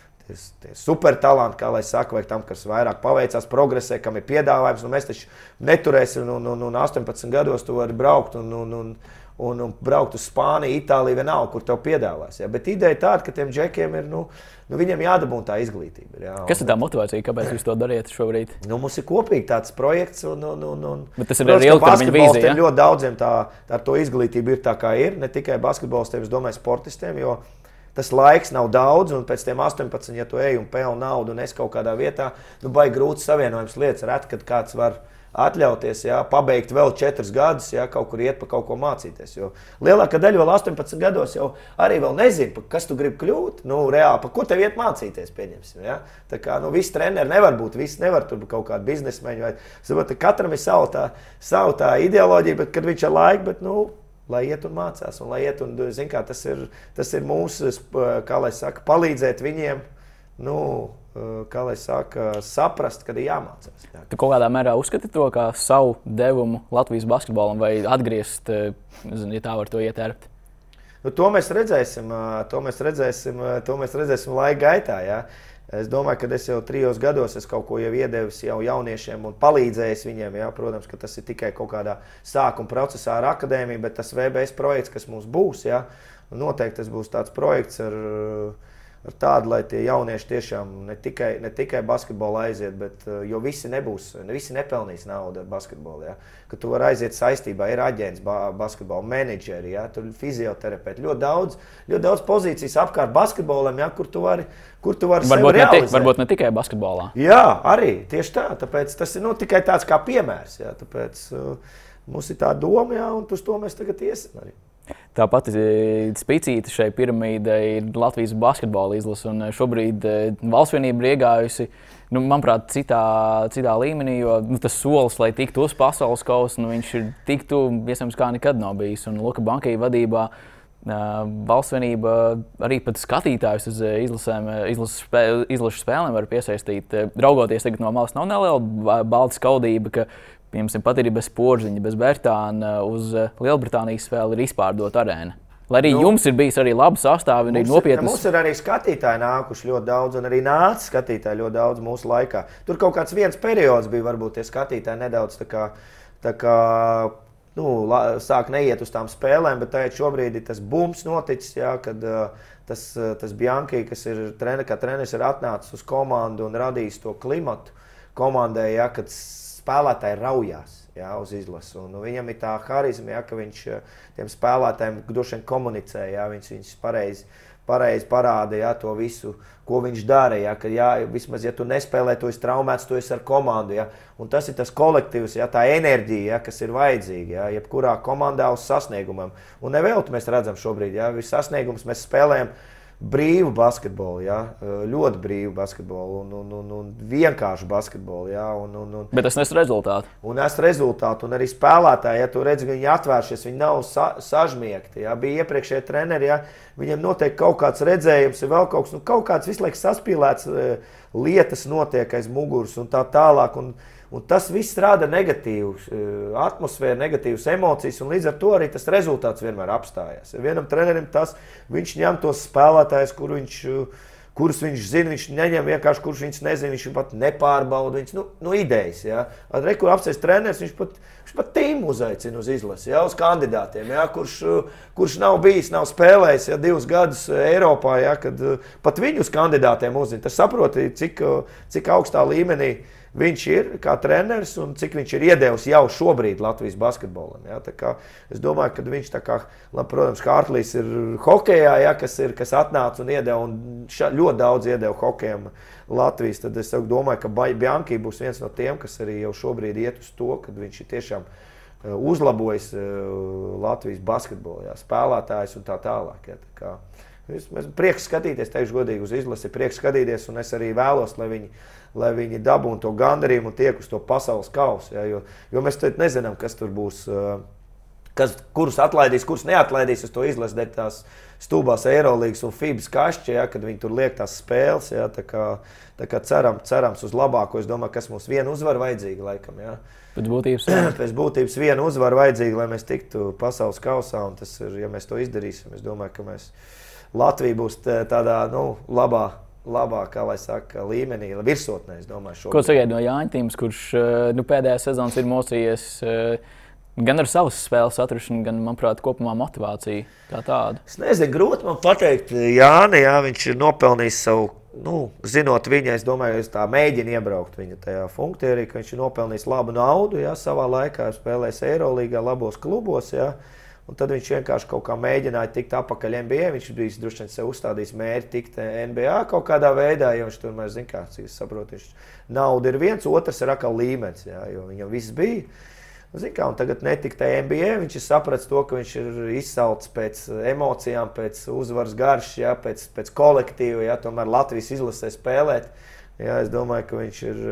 supertalanti, kā lai saka, vai tam, kas vairāk paveicās, progresē, kam ir piedāvājums. Nu, mēs taču neturēsim, un, un, un 18 gados tu vari braukt un, un, un, un, un braukt uz Spāniju, Itāliju, vienalga, kur tev piedāvās. Ja? Bet ideja tāda, ka tiem džekiem ir. Nu, Nu, viņam jādabūna tā izglītība. Jā, Kas ir tā motivācija, kāpēc jūs to darījat šobrīd? Nu, mums ir kopīgi tāds projekts, un, un, un, un Bet tas ir arī ilgtermiņa vīzija. Ja? Ļoti daudziem tā, ar to izglītību ir tā, kā ir. Ne tikai basketbolistiem, es domāju, sportistiem. Jo, uh, tas laiks nav daudz, un pēc tam 18, ja tu ej un pelni naudu un es kaut kādā vietā, nu, baigi grūts savienojums lietas, reti, kad kāds var atļauties, jā, pabeigt vēl četrus gadus, ja kaut kur iet pa kaut ko mācīties. Jo lielākā daļa vēl 18 gados jau arī nezina, kas tu gribi kļūt. Nu, reāli, pa ko tev iet mācīties, pieņemsim. Ja? Tā kā nu, visi treneri nevar būt, visi nevar tur būt kaut kādi biznesmeņi. Vai, saprot, katram ir savu tā, savu tā ideoloģija, bet kad viņš ir laika, bet, nu, lai iet un mācās, un lai iet un zin, kā, tas, ir, tas ir mūsu, kā lai saka, palīdzēt viņiem. Nu, kā lai saka, saprast, kad ir jāmācās. Jā. Tu kaut kādā mērā uzskati to kā savu devumu Latvijas basketbolam, vai atgriezt, zin, ja tā var to ietērpt? Nu, to mēs redzēsim, to mēs redzēsim, to mēs redzēsim laika gaitā. Jā. Es domāju, ka es jau trijos gados esmu kaut ko jau iedevis jau jauniešiem un palīdzējis viņiem. Jā. Protams, ka tas ir tikai kaut kādā sākuma procesā ar akadēmiju, bet tas VBS projekts, kas mums būs, jā, noteikti tas būs tāds projekts ar ar tādu, lai tie jaunieši tiešām ne tikai, ne tikai basketbolā aiziet, bet uh, jo visi nebūs, ne visi nepelnīs naudu ar basketbolu. Ja? Ka tu vari aiziet saistībā, ir aģents, ba basketbola menedžeri, ja? fizioterapeiti. Ļoti daudz, ļoti daudz pozīcijas apkārt basketbolam, ja? kur tu vari. Kur tu vari varbūt, ne tik, varbūt ne tikai basketbolā. Jā, arī tieši tā. Tāpēc tas ir nu, tikai tāds kā piemērs. Jā, tāpēc uh, mums ir tā doma, jā, un uz to mēs tagad iesim arī. Tāpat spēcīta šai piramīdai ir Latvijas basketbola izlase. Šobrīd eh, valsts vienība ir iegājusi, nu, manuprāt, citā, citā līmenī, jo nu, tas solis, lai tiktu uz pasaules kausa, nu, ir tik tuvu, iespējams, kā nekad nav bijis. Un Luka Bankai vadībā valsts vienība arī pat skatītājus uz izlasēm, izlases, spē, izlases spēlēm var piesaistīt. Raugoties no malas, nav neliela balta skaudība Piemēram, pat arī bez porziņa, bez Bertāna uz eh, Lielbritānijas spēli ir izpārdota arēna. Lai arī nu, jums ir bijis arī labi sastāvs, arī nopietni. Mums ir arī skatītāji nākuši ļoti daudz, un arī nāca skatītāji ļoti daudz mūsu laikā. Tur kaut kāds viens periods bija, varbūt tie skatītāji nedaudz tā kā. Tā kā nu, sāk neiet uz tām spēlēm, bet tagad šobrīd ir tas bums noticis, jā, kad uh, tas, tas Bianchi, kas ir trener, treneris, ir atnācis uz komandu un radījis to klimatu komandai, jā, kad spēlētāji raujās jā, uz izlasi. Un, nu, viņam ir tā harizma, jā, ka viņš eh, tiem spēlētājiem droši vien komunicē, jā, viņš viņus pareizi. Pareizi parāda jā, to visu, ko viņš dara. Jā, ka, jā, vismaz, ja tu nespēlē, tu esi traumēts, tu esi ar komandu. Jā, un tas ir tas kolektīvs, jā, tā enerģija, jā, kas ir vajadzīga. Jā, jebkurā komandā uz sasniegumiem. Un nevelti mēs redzam šobrīd, ja ir sasniegums, mēs spēlējam brīvu basketbolu, ja? ļoti brīvu basketbolu un, un, un, un vienkāršu basketbolu. Ja? Un, un, un, Bet tas nes rezultātu. Un es rezultātu, un arī spēlētāji, ja tu redzi, viņi atvēršies, viņi nav sa sažmiegti. Ja? Bija iepriekšējie treneri, ja? viņiem noteikti kaut kāds redzējums, ir vēl kaut kas, nu, kaut kāds visu laiku saspīlēts lietas notiek aiz muguras un tā tālāk. Un, Un tas viss rada negatīvu eh, atmosfēru, negatīvas emocijas, un līdz ar to arī tas rezultāts vienmēr apstājās. Vienam trenerim tas viņš ņem tos spēlētājus, kur viņš, kurus viņš zina. Viņš neņem vienkārši, kurus viņš nezina. Viņš pat nepārbauda viņas nu, nu, idejas. Ja. Ar rekursu apsēst treneris, viņš pat, viņš pat tīmu uzaicina uz izlasi, ja, uz kandidātiem, ja, kurš, kurš nav bijis, nav spēlējis ja, divus gadus Eiropā. Ja, kad pat viņus kandidātiem uzzina. Tas saproti, cik, cik augstā līmenī ir viņš ir kā treneris un cik viņš ir iedevis jau šobrīd Latvijas basketbolam. Ja? Es domāju, ka viņš, kā, labi, protams, Kārlis ir hokeja, ja, kas, ir, kas atnāca un iedeva un ša, ļoti daudz iedeva hokejam Latvijas. Tad es domāju, ka Bjanki būs viens no tiem, kas arī jau šobrīd iet uz to, ka viņš ir tiešām eh, uzlabojis eh, Latvijas basketbolu, ja, spēlētājs un tā tālāk. Ja, tā kā, es, es prieks skatīties, teikšu godīgi, uz izlasi, prieks skatīties, un es arī vēlos, lai viņi lai viņi dabūtu to gandarījumu un tiek uz to pasaules kausu. Ja, jo, jo mēs nezinām, kas tur būs. Kas, kurus atlaidīs, kurus neatlaidīs, es to izlasu dēļ tās stūbās Eirolandes un FIBS kašķi, ja, kad viņi tur liek tās spēles. Ja, tā kā, tā kā ceram, cerams uz labāko. Es domāju, kas mums viena uzvara vajadzīga laikam. Ja. Pēc būtības, Pēc būtības viena (clears throat) uzvara vajadzīga, lai mēs tiktu pasaules kausā. Tas ir, ja mēs to izdarīsim, es domāju, ka mēs Latvija būs tādā nu, labā labākā, lai saka, līmenī, virsotnē. Domāju, Ko sagaidāt no Jāņa Tīmas, kurš eh, nu, pēdējā sezonā ir mocījies eh, gan ar savas spēles atrašanu, gan, manuprāt, kopumā motivāciju kā tādu? Es nezinu, grūti man pateikt, Jānis, jā, viņš ir nopelnījis savu. Nu, zinot viņu, es domāju, es tā mēģinu iebraukt viņa tajā funkcijā, ka viņš ir nopelnījis labu naudu, jā, savā laikā spēlējis Eirolandā, labos klubos. Jā. Un tad viņš vienkārši kaut kā mēģināja tikt atpakaļ NBA. Viņš bija droši vien sev uzstādījis mērķi tikt NBA kaut kādā veidā, jo viņš tur zina, kā es saprotu. Viņš nauda ir viens, otrs ir atkal līmenis, jā, jo viņam viss bija. Kā, tagad netika tā NBA. Viņš ir sapratis to, ka viņš ir izsalcis pēc emocijām, pēc uzvaras garšas, jā, pēc, pēc kolektīva. Jā, tomēr Latvijas izlasē spēlēt. Jā, es domāju, ka viņš ir,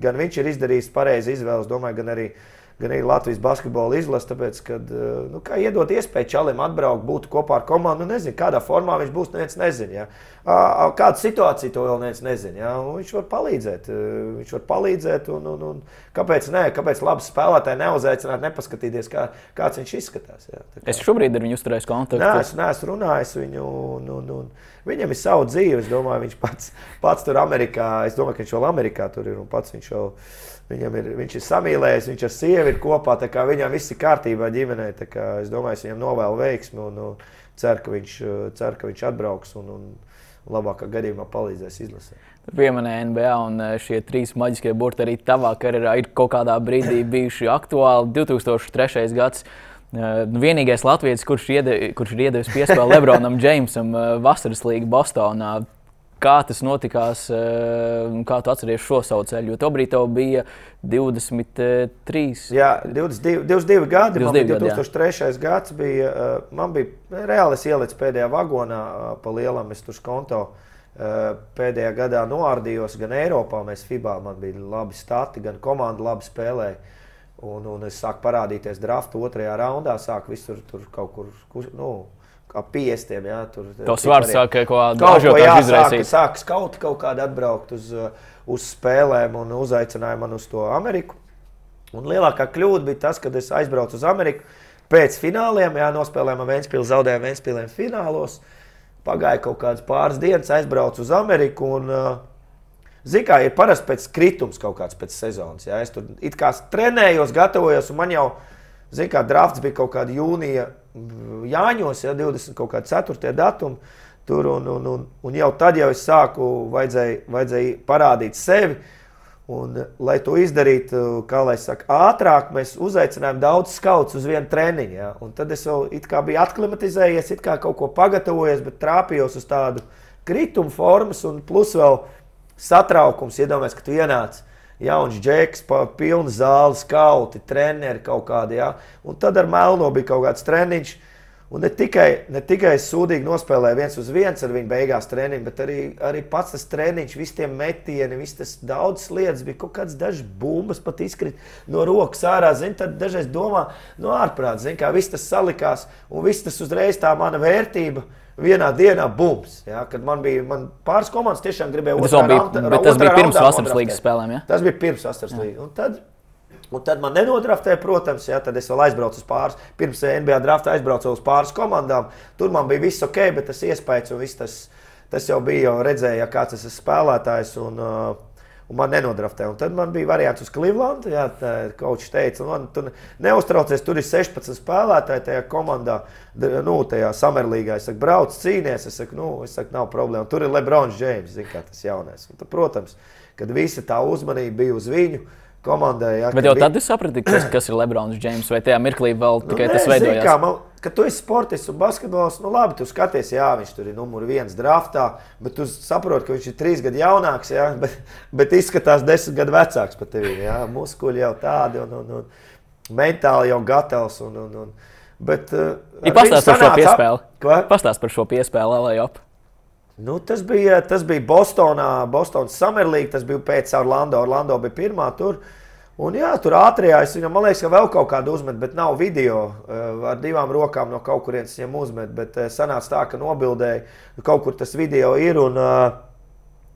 gan viņš ir izdarījis pareizi izvēli, domāju, gan arī uh, gan arī Latvijas basketbola izlase. Tāpēc, kad eh, nu, iedot iespēju Čalim atbraukt, būt kopā ar komandu, nu, nezinu, kādā formā viņš būs, neviens nezina. Ja? Kāda situācija to vēl neviens nezina. Ja? Viņš var palīdzēt. Eh, viņš var palīdzēt un, un, un kāpēc ne? Kāpēc labs spēlētājs neuzaicināt, nepaskatīties, kā, kāds viņš izskatās? Ja? Kā... Es šobrīd ar viņu uzturēju kontaktu. Nē, es neesmu runājis viņu. Un, un, un, Viņam ir sava dzīve. Es domāju, viņš pats, pats tur Amerikā. Es domāju, ka viņš vēl Amerikā tur ir un pats viņš jau ir Viņam ir, viņš ir samīlējies, viņš ar sievu ir kopā, viņam viss ir kārtībā ģimenē. Es domāju, es viņam novēlu veiksmi un, un ceru, ka viņš, ceru, ka viņš atbrauks un, un labākā gadījumā palīdzēs izlasē. Pieminēja NBA un e, šie trīs maģiskie burti arī tavā karjerā ir kaut kādā brīdī (coughs) bijuši aktuāli. 2003. gads. E, nu, vienīgais latviečs, kurš, iede, kurš ir iedevis piespēli (laughs) Lebronam Džeimsam e, vasaras līnijā Bostonā, kā tas notikās, eh, kā tu atceries šo savu ceļu. Jo tobrīd tev bija 23. Jā, 22, 22 gadi. 22 man bija 2003. Gadi, gads. Bija, eh, man bija reāli ielicis pēdējā vagonā eh, pa lielam, es tur skonto. Pēdējā gadā noārdījos gan Eiropā, mēs FIBA, man bija labi stati, gan komanda labi spēlēja. Un, un es sāku parādīties drafta otrajā raundā, sāku visur tur kaut kur. Nu, ap 50. Jā, tur tas var sākt kaut kādu ažiotāžu izraisīt. Sāk skauti kaut kādi atbraukt uz, uz spēlēm un uzaicināja man uz to Ameriku. Un lielākā kļūda bija tas, kad es aizbraucu uz Ameriku pēc fināliem, jā, nospēlējām Vēnspili, zaudējām Vēnspiliem finālos. Pagāja kaut kādas pāris dienas, aizbraucu uz Ameriku. Un, Ziniet, kā ir parasti pēc kritums kaut kāds pēc sezonas. Jā. Es tur it kā trenējos, gatavojos, un man jau, zināmā mērā, drafts bija kaut kāda jūnija Jāņos, ja 24. datumā. Tur, un, un, un, un jau tad jau es sāku, vajadzēja, vajadzēja parādīt sevi. Un, lai to izdarītu, kā lai saka, ātrāk, mēs uzaicinājām daudz skauts uz vienu treniņu. Ja? Un tad es vēl biju aklimatizējies, it kā kaut ko pagatavojies, bet trāpījos uz tādu krituma formas, un plus vēl satraukums. Iedomājieties, ka tu ienāc jauns džeks, pilna zāle, skauti, treneri kaut kādi. Ja? Un tad ar Melno bija kaut kāds treniņš. Un ne tikai, ne tikai sūdīgi nospēlēja viens uz viens ar viņu beigās treniņu, bet arī, arī pats tas treniņš, visi tie metieni, visas tas daudzas lietas, bija kaut kādas dažas bumbas, pat izkrīt no rokas ārā. Zin, tad dažreiz domā, no ārprāta, kā viss tas salikās un viss tas uzreiz tā mana vērtība vienā dienā bums. Ja, kad man bija man pāris komandas, tiešām gribēja. Tas, bija, raunda, tas bija pirms vasaras līnijas spēlēm. Ja? Tas bija pirms vasaras līnijas. Un tad man nenodraftēja, protams, ja, tad es vēl aizbraucu uz pāris. Pirms NBA drafta aizbraucu uz pāris komandām. Tur man bija viss ok, bet tas iespējas un viss tas. tas jau bija, jau redzēja, kāds tas ir spēlētājs. Un, uh, un man nenodraftēja. Un tad man bija variants uz Cleveland. Jā, kočs teica, man, tu neuztraucies, tur ir 16 spēlētāji tajā komandā, nu, tajā Samerlīgā. Es saku, brauc, cīnies. Es saku, nu, es saku, nav problēma. Tur ir Lebrons Džeims, zin, kā tas jaunais. Un tad, protams, kad visa tā uzmanība bija uz viņu. Komandai, jā, Bet jau tad es sapratu, kas, kas ir Lebrons Džeims, vai tajā mirklī vēl Nu, tikai nē, tas veidojās. Kā, man, kad tu esi sportists un basketbols, nu labi, tu skaties, jā, viņš tur ir numur viens draftā, bet tu saproti, ka viņš ir trīs gadu jaunāks, jā, (laughs) bet, bet izskatās desmit gadu vecāks par tevi. Jā, muskuļi jau tādi un, un, un mentāli jau gatavs. Un, un, un, bet, uh, ar viņu pastāstīts par šo piespēli. Pastāst par šo piespēli, lai jau. Nu, tas, bija, tas bija Bostonā, Bostonas Summer League. Tas bija pēc Orlando. Orlando bija pirmā tur. Un, jā, tur ātrajā es viņam, man liekas, ka vēl kaut kādu uzmet, bet nav video. Uh, ar divām rokām no kaut kurienes viņam uzmet. Bet uh, sanāca tā, ka nobildēja, kaut kur tas video ir. Un, uh,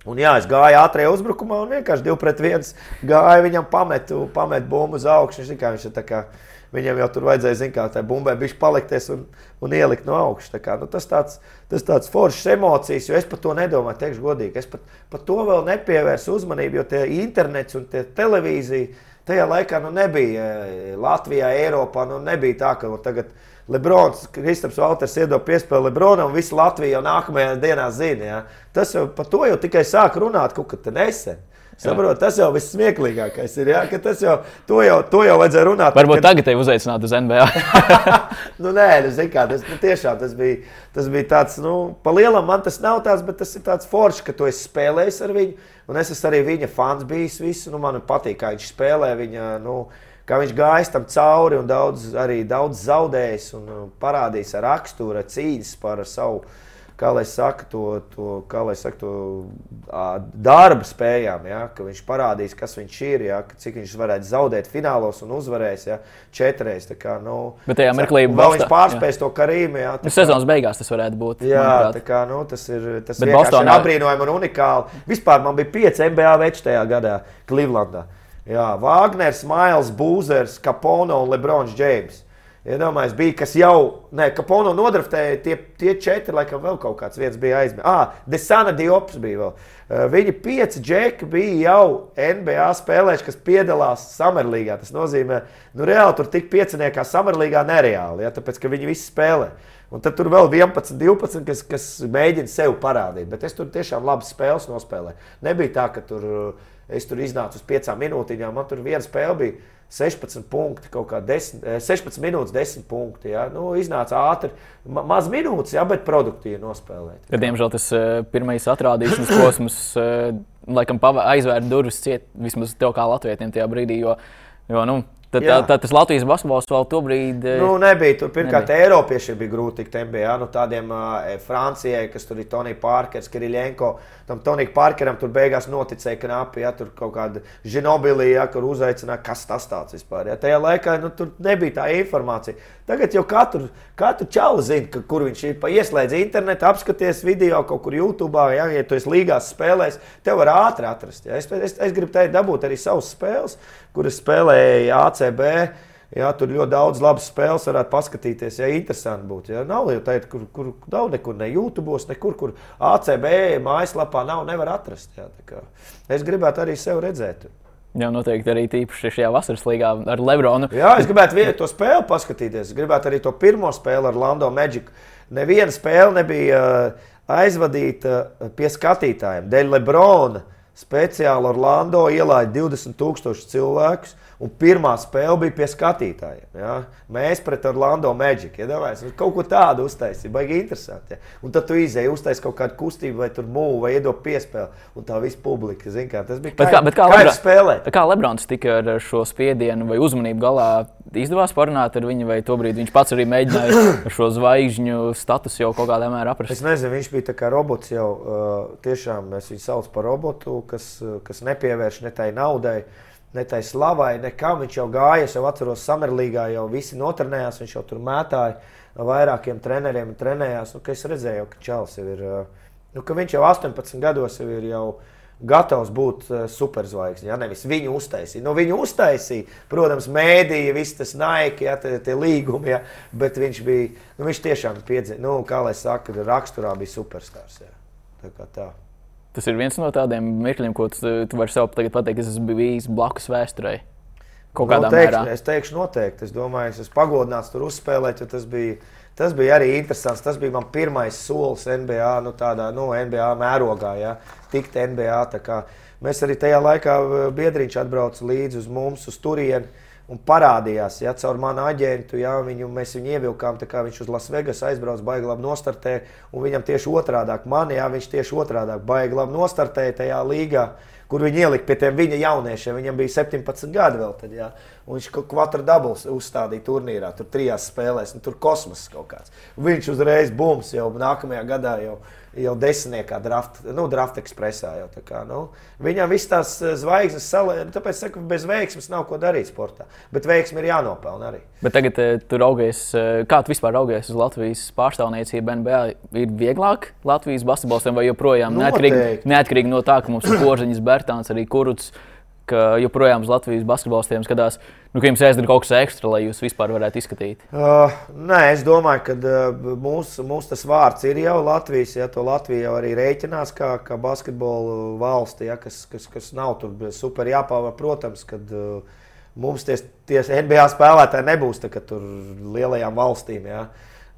Un jā, es gāju ātrajā uzbrukumā un vienkārši divi pret viens gāju viņam, pametu, pametu bumbu uz augšu. Viņš, kā, viņš tā kā, viņam jau tur vajadzēja, zin, kā tā bumbai bija palikties un, un ielikt no augšas. Kā, nu, tas tāds, tas tāds foršs emocijas, jo es par to nedomāju, teikšu godīgi. Es pat, pat to vēl nepievērsu uzmanību, jo tie internets un tie televīzija tajā laikā nu, nebija eh, Latvijā, Eiropā. Nu, nebija tā, ka tagad Lebrons, Kristaps Valters iedod piespēli Lebronam, un visa Latvija jau nākamajā dienā zina. Ja? Tas jau par to jau tikai sāk runāt kaut kad nesen. Saprot, tas jau viss smieklīgākais ir. Ja? ka Tas jau, to jau, to jau vajadzēja runāt. Varbūt kad- tagad te uzaicināt uz NBA. (laughs) nu, nē, nu, zini kā, tas, nu, tiešām tas bija, tas bija tāds, nu, pa lielam man tas nav tāds, bet tas ir tāds foršs, ka tu esi spēlējis ar viņu. Un es esmu arī viņa fans bijis. Visu, nu, man patīk, kā viņš spēlē. Viņa, nu, kā viņš gājis tam cauri un daudz, arī daudz zaudējis un nu, parādījis ar raksturu, ar cīņas par savu. Kā lai saka, to, to, kā lai saka, to ā, darba spējām, ja, ka viņš parādīs, kas viņš ir, ja, cik viņš varētu zaudēt finālos un uzvarēs ja, četreiz. Kā, nu, Bet tajā mirklī Vēl viņš pārspēs to karīmu. Jā, tā Nu, Sezonas beigās tas varētu būt. Jā, kā, nu, tas ir, tas ir Bostonā- apbrīnojami un unikāli. Vispār man bija pieci NBA veči tajā gadā, Clevelandā. Jā, Wagners, Mails, Būzers, Kapono un Lebrons Džeims. Iedomājieties, bija kas jau, ne, Kapono nodraftēja, tie, tie četri, laikam, vēl kaut kāds viens bija aizmirsts. Ah, Desana Diops bija vēl. Viņi pieci džeki bija jau NBA spēlējuši, kas piedalās Samerlīgā. Tas nozīmē, nu, reāli tur tik pieciniekā Samerlīgā nereāli, ja, tāpēc, ka viņi visi spēlē. Un tad tur vēl 11, 12, kas, kas mēģina sev parādīt. Bet es tur tiešām labas spēles nospēlēju. Nebija tā, ka tur, es tur iznācu uz piecām minūtīm. Man tur viena spēle bija 16 punkti, kaut kā 10, eh, 16 minūtes, 10 punkti. Ja? Nu, iznāca ātri, ma maz minūtes, ja, bet produktīvi nospēlēt. Kad, diemžēl tas uh, pirmais atrādīšanas posms uh, laikam aizvēra durvis ciet vismaz tev kā latvietiem tajā brīdī. Jo, jo, nu, tad, tā, tā, tas Latvijas basketbols vēl tobrīd. uh, Nu, nebija. Tur pirmkārt, Nebija. Eiropiešiem bija grūti tikt MBA. Nu, tādiem uh, Francijai, kas tur ir Tonija Parkers, Kirillenko. Tam Tonijam Parkeram tur beigās noticēja knapi, ja tur kaut kāda žinobilija, ja, kur uzaicināja, kas tas tāds vispār. Ja. Tajā laikā nu, tur nebija tā informācija. Tagad jau katru, katru čauli zina, ka, kur viņš ir. Ieslēdz internetu, apskaties video kaut kur YouTube, ja, ja tu esi līgās spēlēs, tev var ātri atrast. Ja. Es, es, es gribu teikt, dabūt arī savas spēles, kuras spēlēja ACB. Jā, tur ļoti daudz labas spēles varētu paskatīties. Ja interesanti būtu. Ja? Nav jau tāda, kur, kur nav nekur, ne YouTube, nekur, kur ACB mājaslapā nav, nevar atrast. Jā, es gribētu arī sevi redzēt. Jā, noteikti arī tīpaši šajā vasaras līgā ar Lebronu. Jā, es gribētu vienu to spēli paskatīties. Es gribētu arī to pirmo spēli ar Lando Magic. Neviena spēle nebija uh, aizvadīta uh, pie skatītājiem. Dēļ Lebrona speciāli Orlando ielaida 20,000 cilvēkus. Un pirmā spēle bija pie skatītājiem. Ja? Mēs pret Orlando Magic. Ja nu, kaut ko tādu uztaisīja, baigi interesanti. Ja? Un tad tu izēji, uztaisīji kaut kādu kustību, vai tur mūžu, vai iedod piespēli. Un tā visa publika, zin, kā, tas bija Bet kā, bet kā, kā Lebron- kā Lebrons tika ar šo spiedienu vai uzmanību galā? Izdevās parunāt ar viņu, vai tobrīd viņš pats arī mēģināja (coughs) šo zvaigžņu statusu jau kaut kādā mērā Es aprast? nezinu, viņš bija tā kā robots jau. Uh, tiešām mēs viņu saucam par robotu, kas, uh, kas nepievērš ne tai naudai, ne tai slavai, nekam. Viņš jau gāja, es jau atceros, Samerlīgā jau visi notrenējās, viņš jau tur mētāja vairākiem treneriem, trenējās. Nu, es redzēju, ka Čels jau ir, uh, nu, ka viņš jau 18 gados jau ir jau gatavs būt uh, superzvaigznes. Ja? Nevis viņu uztaisīja. Nu, viņu uztaisīja, protams, mēdīja, viss tas naiki, ja, tie, tie līgumi, ja? bet viņš bija, nu, viņš tiešām piedzīvoja, nu, kā lai saka, raksturā bija superstars. Ja? Tā kā tā. Tas ir viens no tādiem mirkļiem, ko tu, tu vari sev pateikt, kas esmu bijis blakus vēsturei. Kaut kādā nu, teikšu, mērā. Es teikšu, noteikti. Es domāju, es esmu pagodināts tur uzspēlēt, jo tas bija, tas bija arī interesants. Tas bija mans pirmais solis NBA, nu, tādā nu, NBA mērogā, ja, tikt NBA. Mēs arī tajā laikā eh, biedriņš atbrauca līdzi uz mums, uz turieni. Un parādījās, ja caur manu aģentu, ja viņu, mēs viņu ievilkām, tā kā viņš uz Lasvegas aizbrauca, baigi labi nostartēja. Un viņam tieši otrādi - man, ja viņš tieši otrādi - baigi labi nostartēja tajā līgā, kur viņi ielika pie tiem viņa jauniešiem. Viņam bija 17 gadi vēl tad, ja. Un viņš kādā dubultā uzstādīja turnīrā, tur trijās spēlēs, un tur kosmoss kaut kāds. Viņš uzreiz bums jau nākamajā gadā jau jau desmitniekā draft, nu, draft ekspresā. Jau, kā, nu, viņam viss tās eh, zvaigznes salēja, tāpēc saku, bez veiksmes nav ko darīt sportā. Bet veiksmi ir jānopelna arī. Bet tagad eh, tu raugies, eh, kā tu vispār raugies uz Latvijas pārstāvniecību NBA? Ir vieglāk Latvijas basketbolistiem vai joprojām neatkarīgi, neatkarīgi no tā, ka mums ir Korziņš, Bērtāns, arī Kuruts ka joprojām uz Latvijas basketbolistiem skatās, nu, ka jums jāizdara kaut kas ekstra, lai jūs vispār varētu izskatīt? Uh, nē, es domāju, ka uh, mūsu mūs tas vārds ir jau Latvijas. Ja, to Latvija jau arī rēķinās kā, kā basketbolu valsti, ja, kas, kas, kas nav tur super jāpāvā. Protams, kad uh, mums tie, NBA spēlētāji nebūs tā, tur lielajām valstīm. Ja.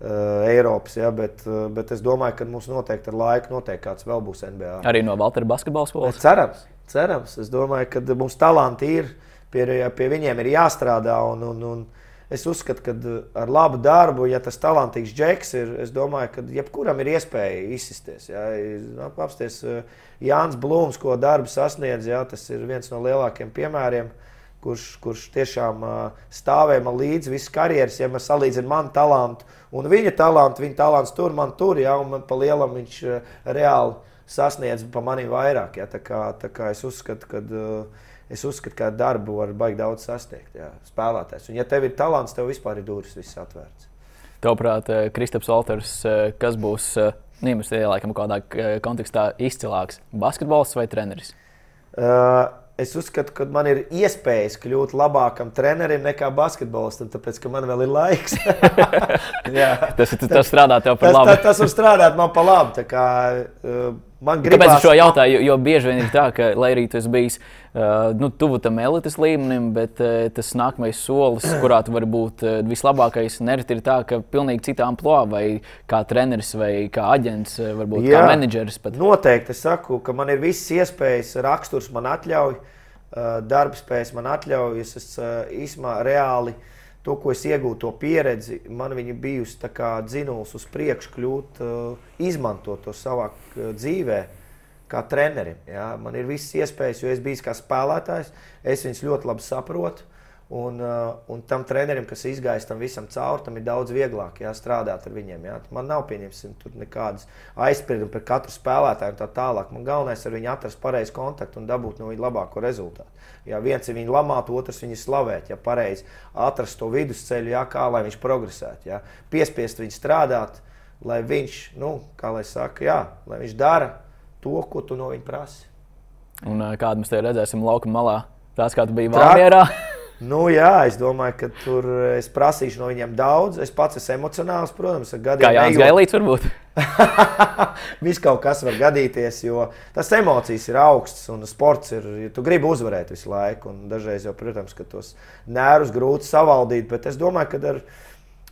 Uh, Eiropas, ja, bet, uh, bet es domāju, ka mums noteikti ar laiku noteikti kāds vēl būs NBA. Arī no Valtera basketbola skolas? Cerams, cerams. Es domāju, ka mums talanti ir, pie, pie viņiem ir jāstrādā. Un, un, un es uzskatu, ka ar labu darbu, ja tas talantīgs džeks ir, es domāju, ka jebkuram ir iespēja izsisties. Ja. Apsties Jānis Blūms, ko darbu sasniedz, ja, tas ir viens no lielākajiem piemēriem. Kurš, kurš tiešām uh, stāvēja man līdzi visu karjeras, ja mēs salīdzinām manu talantu un viņa talantu. Viņa talants tur, man tur, ja, un man pa lielam viņš uh, reāli sasniedz pa maniem vairāk. Ja? Tā kā, tā kā es uzskatu, ka uh, es uzskatu, ka darbu var baigt daudz sasniegt. Jā, spēlētājs. Un, ja tev ir talants, tev vispār ir durvis viss atvērts. Tavuprāt, eh, Kristaps Walters, eh, kas būs Nīmas ielākam kādā kontekstā izcilāks - basketbols vai treneris? Uh, es uzskatu, ka man ir iespējas kļūt labākam trenerim nekā basketbolistam, tāpēc ka man vēl ir laiks. (laughs) tas, tas, tas strādā tev par labu. Tas, tas var strādāt man par labu. Kā, uh, Man gribas, Kāpēc es šo jautāju? Jo, bieži vien ir tā, ka, lai arī tas bijis uh, nu, tuvu tam elites līmenim, bet uh, tas nākamais solis, (clears throat) kurā tu vari būt uh, vislabākais, nereti ir tā, ka pilnīgi citā amplitūdā, vai kā treneris, vai kā aģents, varbūt Jā, kā menedžeris. Pat. Noteikti es saku, ka man ir visas iespējas, raksturs man atļauj, darbspējas man atļauj, es esmu reāli. To, ko es iegūstu, to pieredzi, man viņa bijusi dzinuls uz priekšu, kļūt, izmantot to savā uh, dzīvē, kā trenerim. Ja? Man ir visas iespējas, jo es biju kā spēlētājs, es viņus ļoti labi saprotu. Un, uh, un tam trenerim, kas izgājis tam visam cauri, tam ir daudz vieglāk jā, strādāt ar viņiem. Jā. Man nav pieņemsim, nekādas aizspriedumi par katru spēlētāju un tā tālāk. Man galvenais ir viņu atrast pareizu kontaktu un dabūt no viņa labāko rezultātu. Ja viens ir viņu lamāt, otrs viņu slavēt, ja pareizi atrast to vidusceļu, jā, kā lai viņš progresētu. Jā. Piespiest viņu strādāt, lai viņš, nu, kā lai saka, jā, lai viņš dara to, ko tu no viņa prasi. Un kādu mēs te redzēsim laukuma malā? Tās kā tu biji Valmjerā. (laughs) Nu, jā, es domāju, ka tur es prasīšu no viņiem daudz. Es pats esmu emocionāls, protams, ar gadiem. Kā Jānis Gailīts varbūt? (laughs) Viss kaut kas var gadīties, jo tas emocijas ir augstas un sports ir. Ja tu gribi uzvarēt visu laiku, un dažreiz jau, protams, ka tos nervus grūti savaldīt, bet es domāju, ka ar,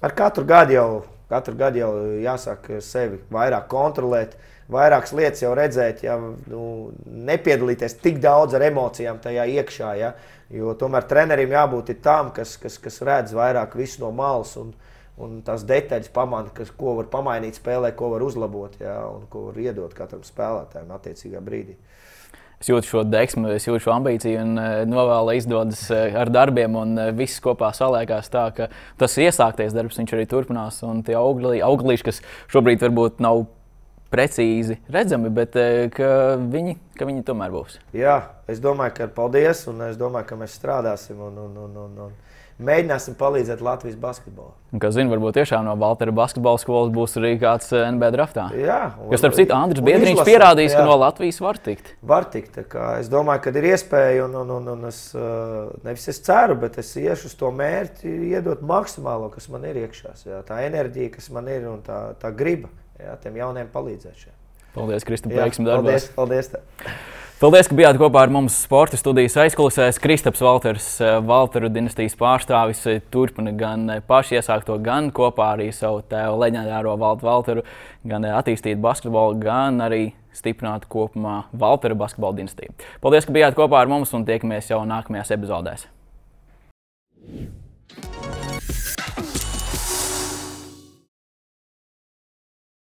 ar katru gadu jau, katru gadu jau jāsāk sevi vairāk kontrolēt. Vairākas lietas jau redzēt, ja nu, nepiedalīties tik daudz ar emocijām tajā iekšā. Ja, Jo tomēr trenerim jābūt tam, kas, kas, kas redz vairāk visu no malas un, un tās detaļas pamana, kas, ko var pamainīt spēlē, ko var uzlabot jā, un ko var iedot katram spēlētājam attiecīgā brīdī. Es jūtu šo deksmu, es jūtu šo ambīciju un uh, novēlu, izdodas uh, ar darbiem, un uh, viss kopā saliekās tā, ka tas iesāktais darbs, viņš arī turpinās. Un tie augļi, auglīši, kas šobrīd varbūt nav precīzi redzami, bet eh, ka viņi, ka viņi tomēr būs. Jā, es domāju, ka paldies, un es domāju, ka mēs strādāsim un, un, un, un, un mēģināsim palīdzēt Latvijas basketbolam. Kas zina, varbūt tiešām no Valtera basketbola skolas būs arī kāds eh, NBA draftā. Jā, kas starp citu Andris Biedriņš pierādījis, jā. ka no Latvijas var tikt. Var tikt. Es domāju, ka ir iespēja, un, un, un, un es eh, nevis es ceru, bet es iešu uz to mērķi, iedot maksimālo, kas man ir iekšā. Tā enerģija, kas man ir un tā, tā griba jā, tiem jauniem palīdzēt. Šeit. Paldies, Kristap, veiksmi darbā. Paldies, paldies. Paldies, ka bijāt kopā ar mums sporta studijas aizkulisēs. Kristaps Valters, Valteru dinastijas pārstāvis, turpina gan pašu iesākto, gan kopā arī savu tēvu leģendāro Valtu Valteru, gan attīstīt basketbolu, gan arī stiprināt kopumā Valteru basketbola dinastiju. Paldies, ka bijāt kopā ar mums un tiekamies jau nākamajās epizodēs.